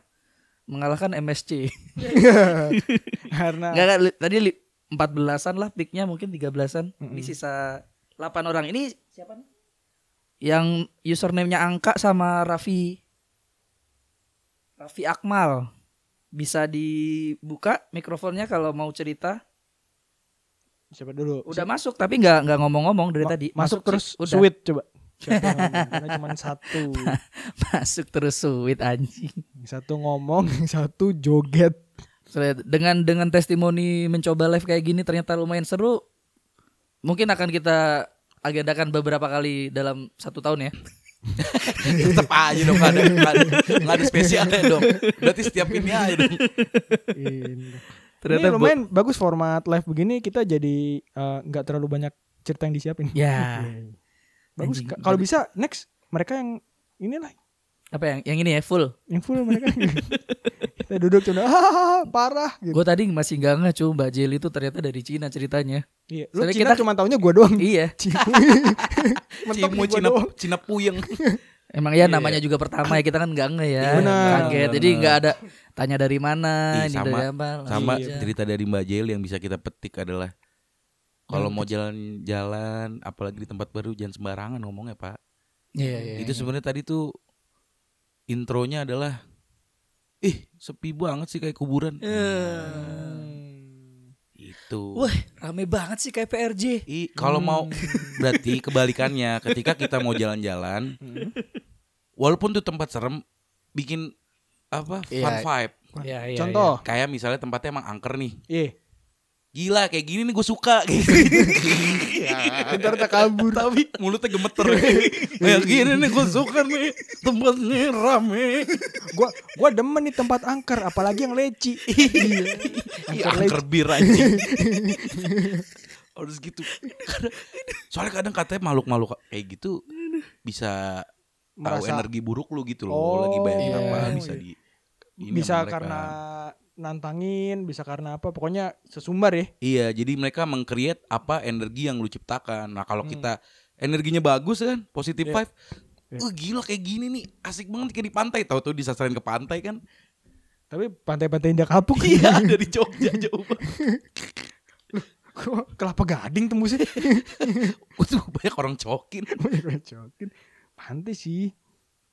mengalahkan MSC. Karena Enggak, enggak, li- tadi li- 14-an lah picknya mungkin 13-an. Ini Mm-mm. sisa 8 orang. Ini siapa nih? Yang username-nya Angka sama Raffi Raffi Akmal. Bisa dibuka mikrofonnya kalau mau cerita. siapa dulu? Udah masuk tapi nggak nggak ngomong-ngomong dari Ma- tadi. Masuk, sih, terus udah. sweet coba. Siapa? Karena cuma satu. masuk terus sweet anjing. Satu ngomong, yang satu joget. Dengan dengan testimoni mencoba live kayak gini ternyata lumayan seru. Mungkin akan kita agendakan beberapa kali dalam satu tahun ya. Tetep aja dong nggak ada nggak ada, nggak ada spesialnya dong. Berarti setiap ini aja dong. Ini Ternyata bu- lumayan bagus format live begini kita jadi eh, nggak terlalu banyak cerita yang disiapin. Ya. Bagus. Kalau bisa next mereka yang inilah Apa yang yang ini ya full. yang full mereka. kita duduk cuma ah, parah gitu. Gue tadi masih nggak nggak cuy Mbak Jelly itu ternyata dari Cina ceritanya. Iya. Lu Soalnya Cina kita- cuma taunya gua doang. iya. Cimu Cina doang. Cina puyeng. Emang ya namanya juga pertama ya kita kan nggak nge ya. Iya, benar. Kaget. Jadi nggak ada tanya dari mana, Ih, ini sama- dari apa. Sama aja. cerita dari Mbak Jel yang bisa kita petik adalah kalau mau jalan-jalan apalagi di tempat baru jangan sembarangan ngomongnya, Pak. Iya, iya, Itu iya. sebenarnya tadi tuh intronya adalah ih sepi banget sih kayak kuburan. Itu. Wah, rame banget sih kayak PRJ. I, kalau mau berarti kebalikannya ketika kita mau jalan-jalan walaupun tuh tempat serem bikin apa fun Iya. vibe Iya, iya, Contoh. kayak misalnya tempatnya emang angker nih Iya. Gila kayak gini nih gue suka kayak Ntar tak kabur. tapi mulutnya gemeter kayak gini nih gue suka nih tempatnya rame gua gua demen nih tempat angker apalagi yang leci. iya. Angker angker bir anjing harus gitu soalnya kadang katanya makhluk-makhluk kayak gitu bisa tahu energi buruk lu gitu loh Oh, lagi bayangin iya. apa bisa di bisa mereka. Nantangin, bisa karena apa? Pokoknya sesumbar ya. iya jadi mereka mengcreate apa energi yang lu ciptakan nah kalau Hmm. kita energinya bagus kan positive Iya. vibe Iya. Wah gila kayak gini nih asik banget kayak di pantai tahu tuh disasarin ke pantai kan Tapi pantai-pantai Indah Kapuk. iya dari Jogja jauh Kok kelapa gading tembusnya. Tuh banyak orang cokin Cokin. Pantai sih.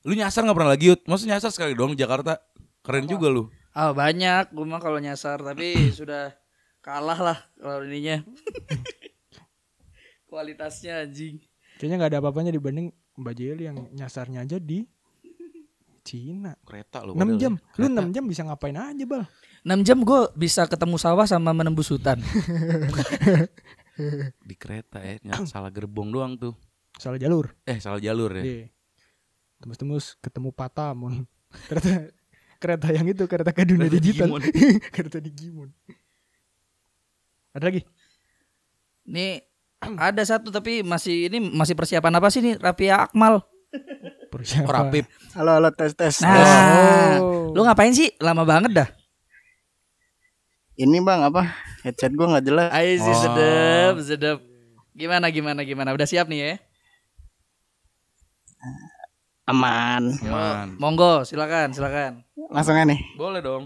lu nyasar nggak pernah lagi Yud? maksudnya nyasar sekali doang di Jakarta keren juga lu Ah banyak, gue mah kalau nyasar tapi sudah kalah lah kalau ininya. Kualitasnya anjing. Kayaknya nggak ada apa-apanya dibanding Mbak Jeli yang nyasarnya aja di Cina. kereta lu 6 padahal jam. ya. Lu Kereta. 6 jam bisa ngapain aja, Bal? 6 jam gue bisa ketemu sawah sama menembus hutan. di kereta ya nggak salah gerbong doang tuh Salah jalur. eh salah jalur ya Iya. Tembus-tembus ketemu Patamon. Kereta kereta yang itu kereta ke dunia Kereta digital. Digimon. kereta Digimon. Ada lagi? Nih ada satu tapi masih ini masih persiapan apa sih nih Rafia Akmal? Persiapan. oh, Rapip Halo, halo, tes, tes. Nah, Oh. lu ngapain sih? Lama banget dah. Ini bang, apa? Headset gua nggak jelas. Ayo sih Oh. sedep, sedep. Gimana gimana gimana? Udah siap nih ya? Aman. Aman. monggo, silakan, silakan. Langsung aja nih. boleh dong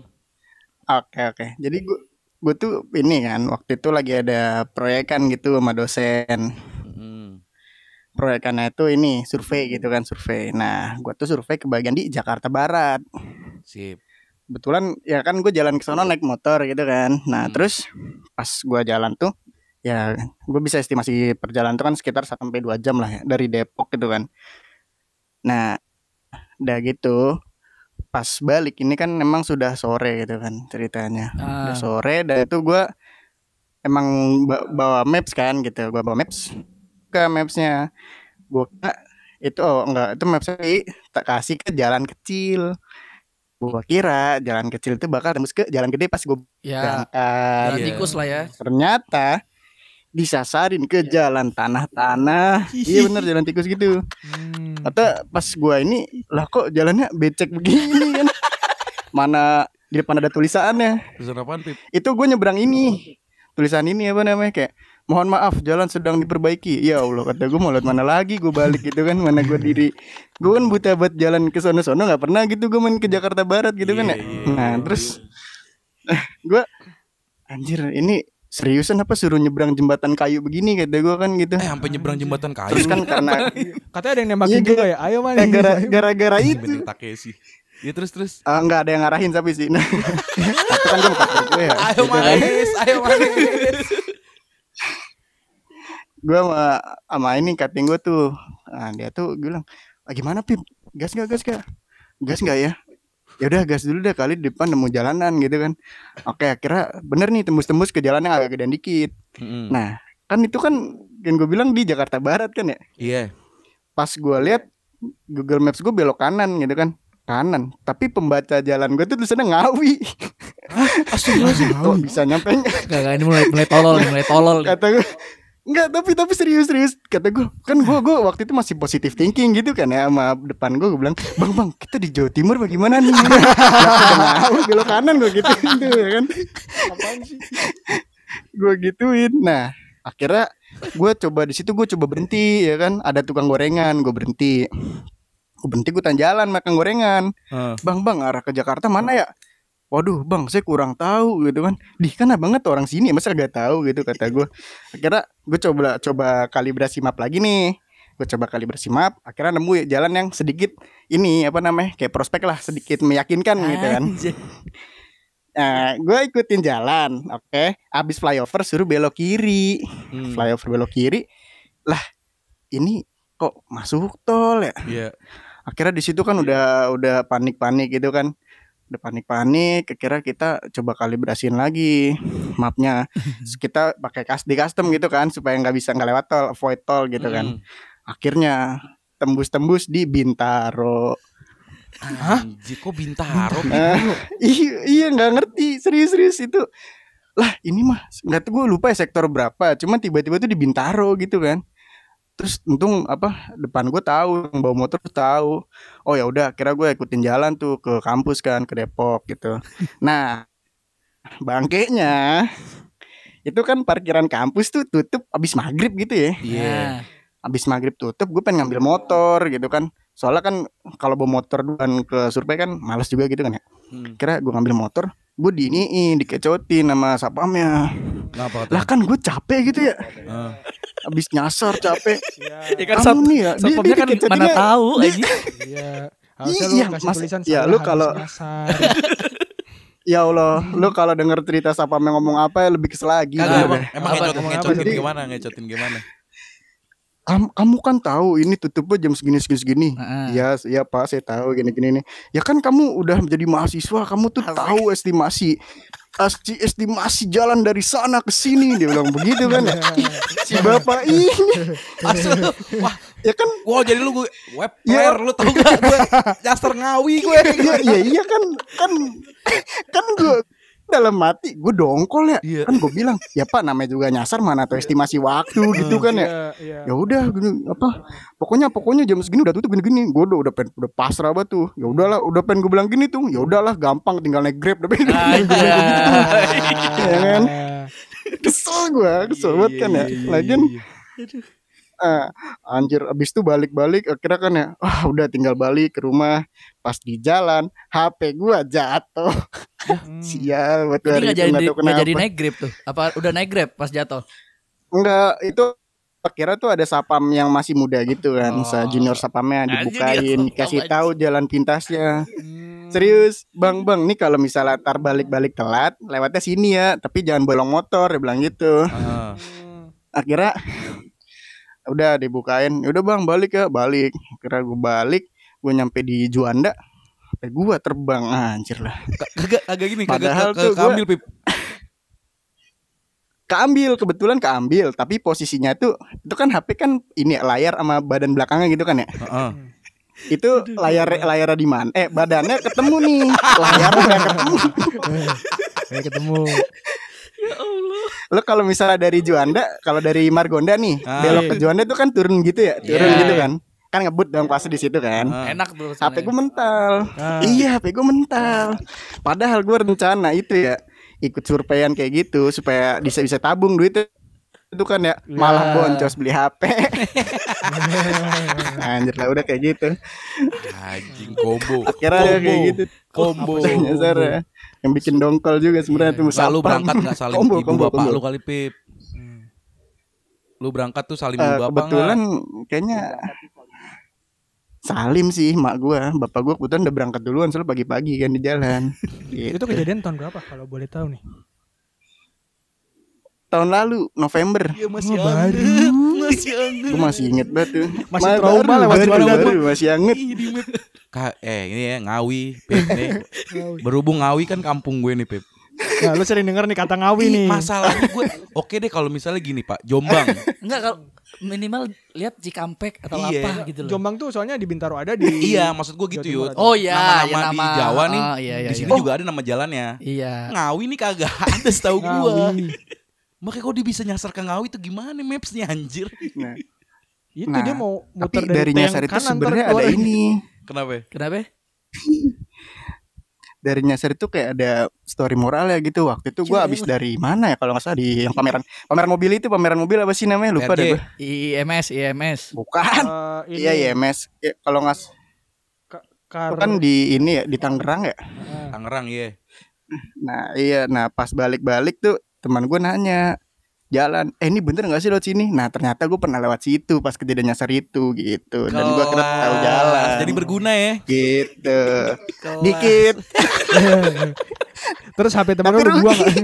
Oke, oke. Jadi gua gue tuh ini kan waktu itu lagi ada proyekan gitu sama dosen. Mm. Proyekannya itu ini survei gitu kan survei. Nah, gue tuh survei ke bagian di Jakarta Barat. Sip. Kebetulan ya kan gue jalan ke sana naik motor gitu kan. Nah, Hmm. terus pas gue jalan tuh ya gue bisa estimasi perjalanan tuh kan sekitar 1 sampai 2 jam lah ya dari Depok gitu kan. Nah, udah gitu pas balik ini kan memang sudah sore gitu kan ceritanya. Ah, Udah sore dan itu gua emang ba- bawa maps kan gitu gua bawa maps ke mapsnya gua kira itu oh enggak itu mapsnya tak kasih ke jalan kecil gua kira jalan kecil itu bakal tembus ke jalan gede pas gua ya berangkat jalan Iya. tikus lah ya. ternyata disasarin ke jalan tanah-tanah. Iya bener jalan tikus gitu. Hmm. atau pas gua ini lah kok jalannya becek begini kan? Mana di depan ada tulisannya. Tulisan apaan, Pip? itu gue nyebrang ini. Tulisan ini apa namanya kayak mohon maaf jalan sedang diperbaiki. Ya Allah kata gue mau lihat mana lagi gue balik gitu kan mana gue diri. Gue kan buta buat jalan ke sono sono nggak pernah gitu gue main ke Jakarta Barat gitu kan ya. Iya, iya, nah iya. terus gue anjir ini seriusan apa suruh nyebrang jembatan kayu begini kata gue kan gitu Eh, sampai nyebrang jembatan kayu. terus kan karena Katanya ada yang nembakin Iya, juga ya. Ayo mana? eh, gara- gara-gara Anjing, itu Takeshi. Ya terus terus. Ah, nggak ada yang ngarahin tapi sih nah, itu kan gue ya Ayo gitu kan. manis, ayo manis. gue sama sama ini cutting gue tuh nah, dia tuh bilang ah, gimana pip gas gak gas gak gas gak ya ya udah gas dulu deh kali di depan nemu jalanan gitu kan oke akhirnya bener nih tembus-tembus ke jalan yang agak gedean dikit Mm-mm. nah kan itu kan yang gue bilang di Jakarta Barat kan ya Iya. pas gue lihat Google Maps gue belok kanan gitu kan kanan tapi pembaca jalan gue tuh tulisannya ngawi kok bisa nyampe Gak, gak, ini mulai mulai tolol nih, mulai tolol. nih. kata gue Enggak, tapi tapi serius serius. Kata gue kan gue gue waktu itu masih positif thinking gitu kan ya sama depan gue gue bilang bang bang kita di Jawa Timur bagaimana nih? Kenapa belok kanan gue gitu gitu ya kan. Gue gituin. Nah akhirnya gue coba di situ gue coba berhenti ya kan. Ada tukang gorengan gue berhenti. Gue berhenti gue tanya jalan makan gorengan. Bang bang arah ke Jakarta mana ya Waduh bang saya kurang tahu gitu kan. Dih kan abang tuh orang sini masa gak tahu? gitu kata gue Akhirnya gue coba coba kalibrasi map lagi nih. Gue coba kalibrasi map Akhirnya nemu jalan yang sedikit Ini apa namanya Kayak prospek lah sedikit meyakinkan gitu kan. Nah gue ikutin jalan Oke. Abis flyover suruh belok kiri. Hmm. Flyover belok kiri Lah ini kok masuk tol ya? Iya. akhirnya di situ kan udah udah panik-panik gitu kan udah panik-panik kira kita coba kalibrasiin lagi mapnya Terus kita pakai kas di custom gitu kan supaya nggak bisa nggak lewat tol avoid tol gitu kan Mm. akhirnya tembus-tembus di Bintaro Anjir, kok Bintaro? Pip? Eh, iya iya nggak ngerti serius-serius itu lah ini mah nggak tahu gue lupa ya sektor berapa cuman tiba-tiba tuh di Bintaro gitu kan terus untung apa depan gue tahu yang bawa motor tahu. Oh ya udah kira gue ikutin jalan tuh ke kampus kan ke Depok gitu. Nah bangkainya itu kan parkiran kampus tuh tutup abis maghrib gitu ya. Iya. Nah, abis maghrib tutup gue pengen ngambil motor gitu kan. Soalnya kan kalau bawa motor duluan ke survei kan males juga gitu kan ya. Hmm. kira gue ngambil motor gue diiniin dikecotin sama sapamnya Kenapa lah kan gue capek gitu ya Heeh. abis nyasar capek ya kan kamu nih ya dia- dia kan mana tahu aja. Iya. Harusnya lu Iya, kasih Mas. tulisan Ya, lu kalau- ya Allah lu kalau denger cerita sapamnya ngomong apa ya lebih kesel lagi Kagak, Udah emang, deh. emang ngecotin sih? gimana? Ngecotin gimana? Kamu, kamu kan tahu ini tutupnya jam segini segini segini. Iya, iya Pak, saya tahu gini-gini nih. Ya kan kamu udah menjadi mahasiswa, kamu tuh tahu estimasi esti- estimasi jalan dari sana ke sini dia bilang begitu kan ya. si bapak ini Asli. Wah, ya kan wow jadi lu gue web Ya. player lu tau gak gue Jaster ngawi gue. iya iya iya kan kan kan gue dalam mati gue dongkol ya. Iya. kan gue bilang ya pak namanya juga nyasar mana tuh estimasi waktu gitu kan ya. Iya, iya. ya udah gini apa pokoknya pokoknya jam segini udah tutup gini gini gue udah udah pengen udah pasrah banget tuh. Ya udahlah udah pengen gue bilang gini tuh. Ya udahlah gampang tinggal naik grab udah Anjay. ya kan? Kesel gue kesel banget kan ya. Iya, iya, iya, lagian iya. Ah, anjir abis itu balik-balik akhirnya kan ya ah udah tinggal balik ke rumah pas di jalan HP gua jatuh Hmm. sial buat Jadi hari nggak itu jadi nggak tahu nggak jadi kenapa. naik grab tuh. Apa udah naik grab pas jatuh? enggak itu kira tuh ada sapam yang masih muda gitu kan Oh. sa junior sapamnya Anjir, dibukain dikasih aja. tahu jalan pintasnya Hmm. serius bang bang nih kalau misalnya tar balik-balik telat lewatnya sini ya tapi jangan bolong motor dia bilang gitu. Hmm. akhirnya udah dibukain. Udah bang balik ya. Balik. Kira gue balik gue nyampe di Juanda. Sampai gue terbang. Anjir lah. Kagak kagak gini kagak Padahal ke, tuh ke, gua- keambil pip. keambil kebetulan keambil. Tapi posisinya tuh itu kan HP kan ini ya, layar sama badan belakangnya gitu kan ya? Heeh. itu layar layarnya di mana eh badannya ketemu nih. Layarnya nggak ketemu. Kayak ketemu. lo kalau misalnya dari Juanda kalau dari Margonda nih Ah. belok ke Juanda tuh kan turun gitu ya turun Iya. gitu kan kan ngebut dong pasti di situ kan Ah. Enak tuh. HP gue mental. Ah. Iya, HP gue mental. Padahal gue rencana itu ya ikut surveian kayak gitu supaya bisa bisa tabung duitnya itu kan ya malah boncos beli HP. Anjir lah udah kayak gitu. Anjing combo. Akhirnya ya kayak gitu. Combo. Nyasar ya. Yang bikin dongkol juga sebenarnya tuh Lalu sapam. berangkat nggak salim Combo, ibu combo, bapak combo. lu kali pip. Hmm. Lu berangkat tuh salim Eh, ibu bapak kebetulan nggak? kayaknya Salim sih mak gua, bapak gua kebetulan udah berangkat duluan soalnya pagi-pagi kan di jalan. Gitu. Itu kejadian tahun berapa kalau boleh tahu nih? Tahun lalu November. Iya masih Oh, anget, baru. masih anget. Gue masih inget banget tuh. Masih Ma- trauma baru, lewat baru, baru, gua. masih anget. Ka eh ini ya Ngawi, Pip nih. Berhubung Ngawi kan kampung gue nih, Pip. Nah, lu sering denger nih kata ngawi Ih, nih. Masalahnya gue oke deh kalau misalnya gini, Pak. Jombang. Enggak kalau minimal lihat Cikampek atau Iya. apa gitu loh. Jombang tuh soalnya di Bintaro ada di iya, maksud gue gitu. Timur Oh iya, nama-nama ya, di nama- Jawa nih. oh, iya, iya, di sini iya. juga ada nama jalannya. Iya. Ngawi nih kagak ada setahu gua. Makanya kok dia bisa nyasar ke Ngawi tuh gimana mapsnya anjir? Nah, Itu Nah, dia mau tapi muter dari, dari tiang nyasar itu sebenarnya ada ini. Kenapa? Kenapa? Dari nyasar itu kayak ada story moral ya gitu. Waktu itu gua Cile, abis dari mana ya kalau nggak salah di yang pameran pameran mobil itu pameran mobil apa sih namanya lupa deh gua. IMS, IMS. Bukan. Ini Iya IMS. Ya, kalau nggak kar- itu kan di ini ya di Tangerang ya. Ah. Tangerang ya. Nah iya, nah pas balik-balik tuh teman gue nanya jalan, eh ini bener nggak sih lewat sini? Nah ternyata gue pernah lewat situ pas kejadian nyasar itu gitu, dan gue kira tahu jalan. Jadi berguna ya. gitu, Kelas. dikit. Terus HP temen Tapi lu buang gak?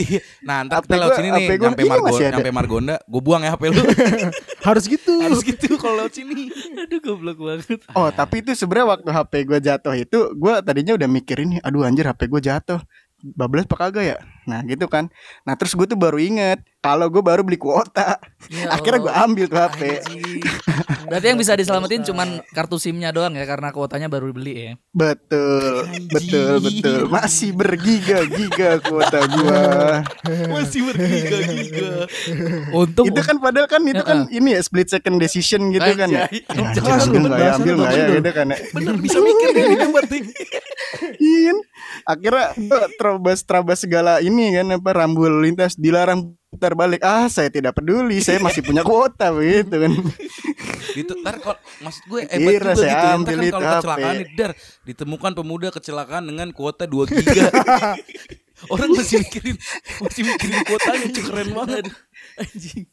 Iya. Nah, ntar kita lewat gua- sini nih, HP gua nyampe ini Margo, masih ada. nyampe Margonda, gue buang ya HP lu. Harus gitu. Harus gitu kalau lewat sini. Aduh goblok banget. Oh tapi itu sebenarnya waktu HP gue jatuh itu, gue tadinya udah mikir ini, aduh anjir HP gue jatuh. Bablas apa kagak ya? Nah gitu kan. Nah terus gue tuh baru inget kalau gue baru beli kuota. Ya Akhirnya gue ambil tuh HP. Berarti yang bisa diselamatin cuman kartu SIM-nya doang ya karena kuotanya baru beli ya. Betul, betul, betul. Masih bergiga-giga kuota gua. Masih bergiga-giga. Untung itu kan padahal kan itu kan ini ya split second decision gitu kan ya. Ya, jelas Lu gue nggak ya, ambil nggak ya gitu kan ya. Bener bisa mikir ini berarti. Iya kan. Akhirnya gua terobos terobos segala ini kan apa rambul lintas dilarang putar balik. Ah saya tidak peduli, saya masih punya kuota begitu kan. Gitu ntar kalau maksud gue Kira hebat juga saya gitu ya. Kan itu kalau kecelakaan dar ditemukan pemuda kecelakaan dengan kuota 2 giga. Orang masih mikirin masih mikirin kuotanya keren banget. Anjing.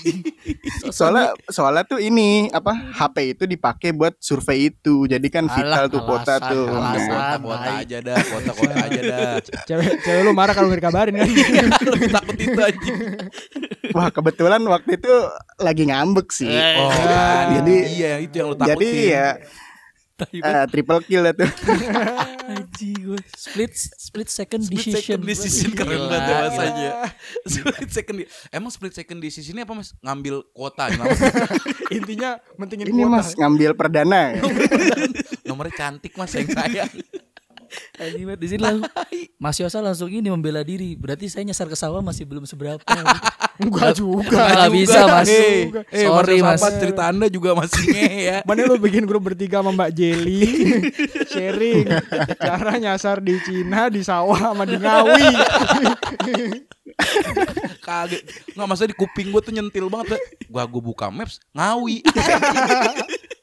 Soalnya soalnya tuh ini apa HP itu dipakai buat survei itu. Jadi kan vital Alah, tuh kuota alasan, tuh. alasan. Kuota kuota baik. aja dah, kuota kuota aja dah. Cewek cewek lu marah kalau gak dikabarin kan. Lebih takut itu anjing. Wah kebetulan waktu itu lagi ngambek sih. Eh, Oh, Jadi- jadi iya itu yang lu takutin. Jadi ya eh, triple kill lah tuh. Anjing gue. Split split second split decision. second decision keren banget gila. bahasanya. split second emang split second decision ini apa mas? Ngambil kuota? Intinya mentingin Ini kuota. mas ngambil perdana. ya? Nomornya cantik mas yang sayang. Anjing banget di sini lah. Mas Yosa langsung ini membela diri. Berarti saya nyasar ke sawah masih belum seberapa. Enggak juga. Nggak bisa, Mas. Eh, eh Sorry, Mas. Mas. cerita anda juga masih nge ya. Mana lu bikin grup bertiga sama Mbak Jelly Sharing Cara nyasar di Cina Di sawah sama di Ngawi Kaget. Nggak masa di kuping gue tuh nyentil banget. Gua gue buka maps Ngawi.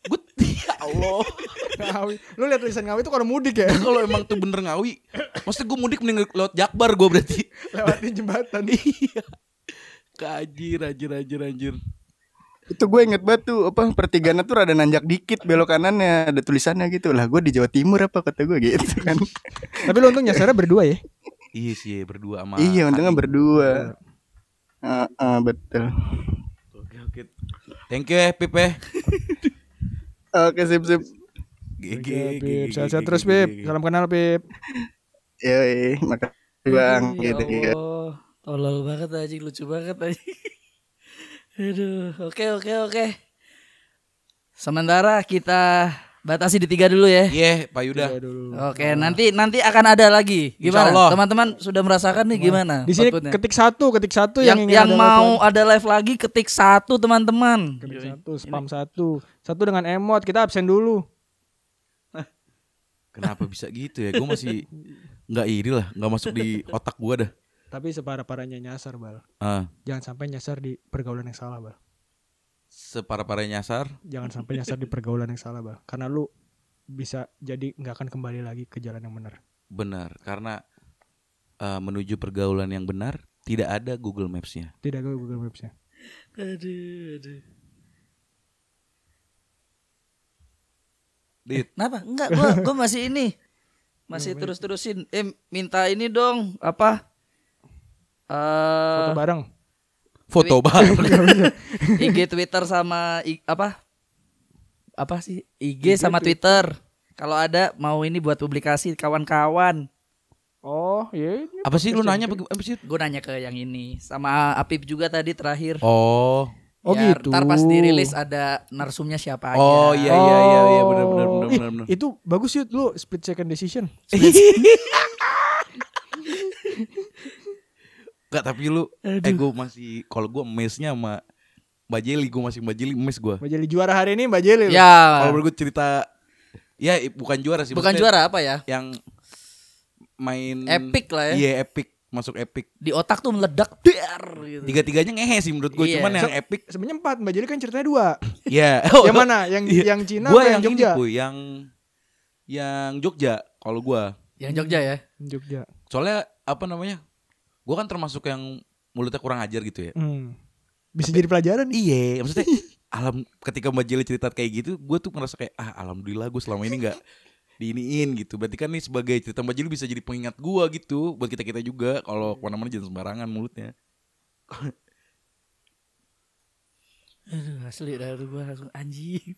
gue ya Allah. Ngawi. Lu lihat tulisan Ngawi itu kalau mudik ya, Kalau emang tuh bener Ngawi, maksudnya gue mudik mending lewat Jakbar gue berarti. lewatin jembatan. Iya. Kajir, anjir, anjir, anjir. Itu gue inget banget tuh apa pertigaan tuh rada nanjak dikit belok kanannya ada tulisannya gitu lah. Gue di Jawa Timur apa kata gue gitu kan. Tapi lu untung nyasarnya berdua ya. Iya sih, berdua sama. iya untungnya Adi. berdua. Heeh, betul. Oke, oke. Thank you ya, Pip ya. Oke sip sip. GG, Pip. Sehat-sehat terus. Pip. Salam kenal, Pip. Yoi, makasih bang. Gitu ya ya. Allah. Tolol banget anjing, lucu banget anjing. Aduh, oke oke oke. Sementara kita batasi di tiga dulu ya. Iya, Pak Yuda. Iya. Oke, nanti nanti akan ada lagi. Gimana? Teman-teman sudah merasakan nih gimana? Di sini outputnya? ketik satu, ketik satu yang yang yang ada mau live ada live lagi ketik satu teman-teman. ketik satu, spam satu, satu dengan emot. Kita absen dulu. Kenapa bisa gitu ya? Gue masih nggak iri lah, nggak masuk di otak gue dah. Tapi separah parahnya nyasar, bal. Ah, Jangan sampai nyasar di pergaulan yang salah, bal. separah-parahnya nyasar. Jangan sampai nyasar di pergaulan yang salah, bal. Karena lu bisa jadi nggak akan kembali lagi ke jalan yang benar. Benar, karena eh, menuju pergaulan yang benar tidak ada Google Maps-nya. Tidak ke Google Maps-nya. Aduh, aduh. Dit, Kenapa? Enggak, gua gua masih ini. Masih terus-terusin. Eh, minta ini dong, apa? Foto Eh, bareng. foto bareng. IG Twitter sama I- apa? Apa sih? IG sama Twitter. Kalau ada mau ini buat publikasi kawan-kawan. Oh, iya. ini Apa sih lu nanya apa, sih? Gue nanya ke yang ini sama Apip juga tadi terakhir. Oh. Oh, Ya, gitu. Ntar pas dirilis ada narsumnya siapa aja. Oh iya iya iya iya benar benar Oh. benar Ih, benar. benar. Itu bagus yuk lu split second decision. Gak tapi lu eh gue masih kalau gue mesnya sama Mbak Jeli gue masih Mbak Jeli mes gue. Mbak Jeli juara hari ini Mbak Jeli. Ya. Kalau menurut gue cerita ya bukan juara sih. Bukan juara apa ya? Yang main Epic lah ya. Iya epic masuk epic. Di otak tuh meledak der gitu. Tiga-tiganya ngehe sih menurut gue. Iya. Cuman yang epic Sebenarnya empat Mbak Jeli kan ceritanya dua. ya. yang mana? Yang Iya. yang Cina Gue apa yang, yang Jogja? ini yang yang Jogja kalau gue. Yang Jogja ya. Jogja. Soalnya apa namanya? Gue kan termasuk yang mulutnya kurang ajar gitu ya. Hmm. Bisa jadi pelajaran. Iya, maksudnya alam ketika Mbak Jeli cerita kayak gitu, gue tuh merasa kayak ah alhamdulillah gue selama ini nggak diiniin gitu. Berarti kan nih sebagai cerita Mbak Jeli bisa jadi pengingat gue gitu buat kita kita juga kalau ke mana-mana jangan sembarangan mulutnya. Aduh, asli dari gue langsung anjing.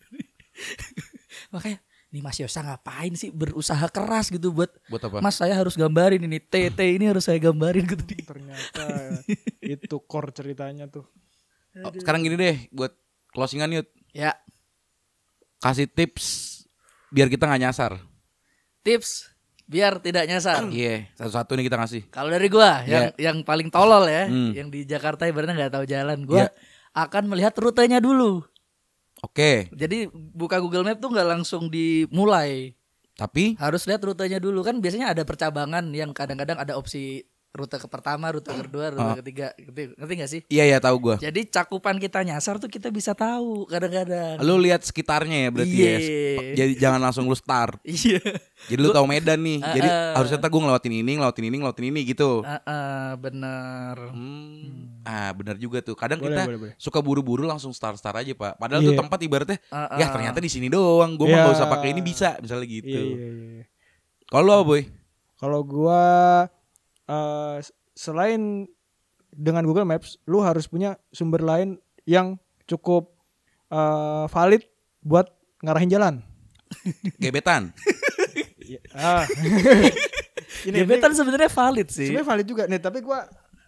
Makanya nih Mas Yosa ngapain sih berusaha keras gitu buat Buat apa? Mas saya harus gambarin ini TT ini harus saya gambarin gitu di. Ternyata itu core ceritanya tuh. Oh, sekarang gini deh buat closingan yuk Ya, kasih tips biar kita nggak nyasar. tips biar tidak nyasar. Iya, satu-satu nih kita ngasih. Kalau dari gua yang yang paling tolol ya, Hmm. yang di Jakarta ibaratnya nggak tahu jalan, gua Iya. akan melihat rutenya dulu. Oke, Jadi buka Google Map tuh nggak langsung dimulai, tapi harus lihat rutenya dulu kan biasanya ada percabangan yang kadang-kadang ada opsi rute ke pertama, rute kedua, rute Ah. ketiga, ngerti, ngerti gak sih? iya ya tahu gue. Jadi cakupan kita nyasar tuh kita bisa tahu kadang-kadang. Lu lihat sekitarnya ya berarti ya. Iya. Jadi jangan langsung lu start. Iya. Jadi lu tahu Medan nih. Jadi Ah, ah. harusnya gue ngelewatin ini, ngelewatin ini, ngelewatin ini gitu. Ah, ah, bener. Hmm. Ah benar juga tuh. Kadang Boleh, kita boleh, boleh. suka buru-buru langsung start-start aja pak. Padahal tuh Iya. tempat ibaratnya Ah, ya ah. ternyata di sini doang. Gue mah Iya. gak usah pakai ini bisa misalnya gitu. Iya iya iya. Kalau lo apa, boy? Kalau gua eh, s- selain dengan Google Maps, lu harus punya sumber lain yang cukup eh, valid buat ngarahin jalan. Gebetan. Ah. ini, Gebetan ini sebenarnya valid sih. sebenarnya valid juga nih, tapi gua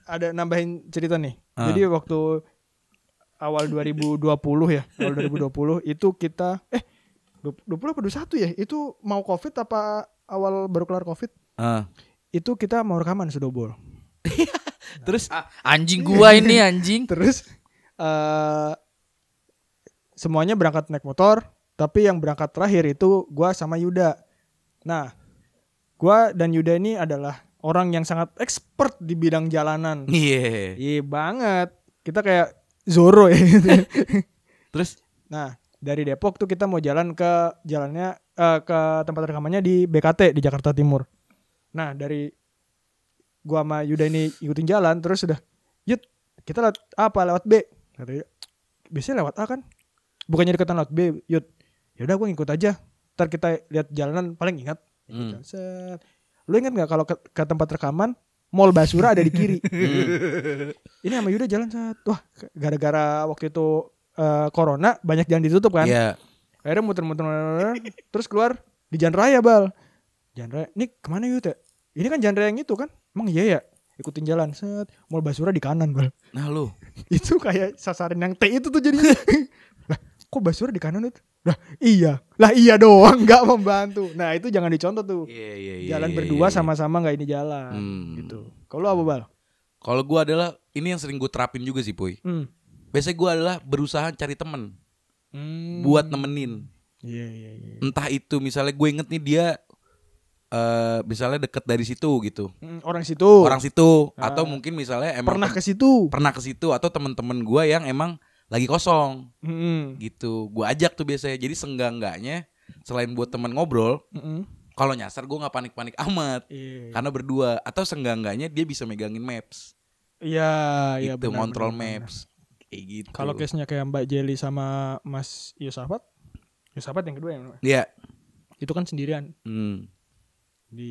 ada nambahin cerita nih. Ah. Jadi waktu awal 2020 ya, awal 2020 itu kita eh 20 apa 21 ya? Itu mau Covid apa awal baru kelar Covid? Ah. Itu kita mau rekaman Sudobol. Terus Anjing gua ini anjing. Terus eh semuanya berangkat naik motor, tapi yang berangkat terakhir itu gua sama Yuda. Nah, gua dan Yuda ini adalah orang yang sangat expert di bidang jalanan. Iya. Iya banget. Kita kayak Zoro ya. Terus nah, dari Depok tuh kita mau jalan ke jalannya eh, ke tempat rekamannya di BKT di Jakarta Timur. Nah, dari gua sama Yuda ini ikutin jalan terus udah, "Yud, kita lewat apa? Lewat B." Kata "Biasanya lewat A kan?" Bukannya deketan lewat B, Yud. Ya udah gua ngikut aja. Ntar kita lihat jalanan paling ingat. Hmm. Set. Lu ingat nggak kalau ke, ke tempat rekaman Mall Basura ada di kiri. Ini sama Yuda jalan saat wah gara-gara waktu itu eh, corona banyak jalan ditutup kan. Iya. Akhirnya muter-muter terus keluar di jalan raya bal. Jalan raya. Ini ke mana Yuda? Ini kan jalan raya yang itu kan? Emang iya ya? Ikutin jalan set Mall Basura di kanan bal. Nah lu. Itu kayak sasaran yang T itu tuh jadinya. lah kok Basura di kanan itu? Lah iya. Lah iya doang nggak membantu. Nah itu jangan dicontoh tuh. Iya iya iya. jalan iya, berdua iya. sama-sama nggak ini jalan Hmm. gitu. Kalau apa bal? Kalau gua adalah ini yang sering gue terapin juga sih, Puy. Hmm. Biasanya gua adalah berusaha cari temen buat nemenin. Iya iya iya. Entah itu misalnya gue inget nih dia eh misalnya deket dari situ gitu. Hmm, orang situ. Orang situ Ah. atau mungkin misalnya emang pernah ke situ. pernah ke situ atau temen-temen gua yang emang lagi kosong Hmm. gitu. Gua ajak tuh biasanya. Jadi senggang-enggaknya selain buat temen ngobrol, Mm-mm. kalau nyasar gua nggak panik-panik amat. Iya. Karena berdua atau senggang-enggaknya dia bisa megangin maps. Iya, iya gitu, benar. kontrol benar, benar. maps. Kayak gitu. Kalau case-nya kayak Mbak Jelly sama Mas Yosafat, Yosafat yang kedua mana? Iya. itu kan sendirian Hmm. di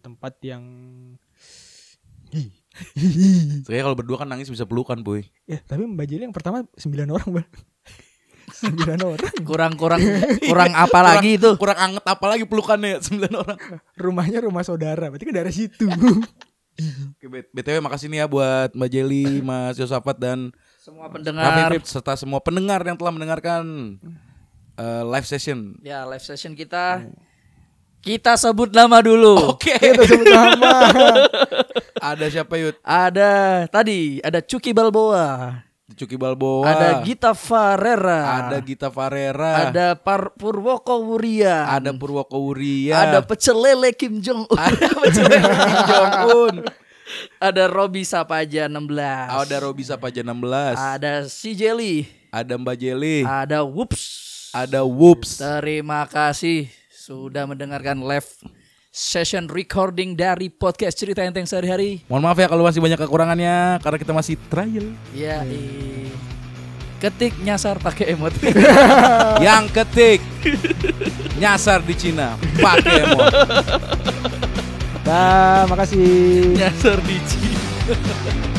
tempat yang Soalnya kalau berdua kan nangis bisa pelukan, boy. ya tapi Mbak Jelly yang pertama sembilan orang bang sembilan orang Kurang kurang kurang apa lagi itu? Kurang anget apalagi pelukannya 9 orang. rumahnya rumah saudara berarti kan daerah situ Oke, BTW makasih nih ya buat Mbak Jelly, Mas Yosafat dan Semua Raffi pendengar. Fit serta semua pendengar yang telah mendengarkan eh, live session. Ya, live session kita kita sebut nama dulu. Oke. kita sebut nama Ada siapa Yud? Ada tadi ada Cuki Balboa, Cuki Balboa. ada Gita Farera, Ada Gita Farera. ada Par Purwoko Wuria, ada Purwoko Wuria. ada pecel lele Kim Jong Un, ada Pecel Kim Jong Un. ada Robi Sapaja 16, Ada Robi Sapaja 16. ada si Jelly, Ada Mbak Jelly. ada Whoops. Ada Whoops. Terima kasih sudah mendengarkan live session recording dari podcast cerita enteng sehari-hari. Mohon maaf ya kalau masih banyak kekurangannya karena kita masih trial. Ya, ketik nyasar pakai emot. Yang ketik nyasar di Cina pakai emot. Dah, makasih nyasar di Cina.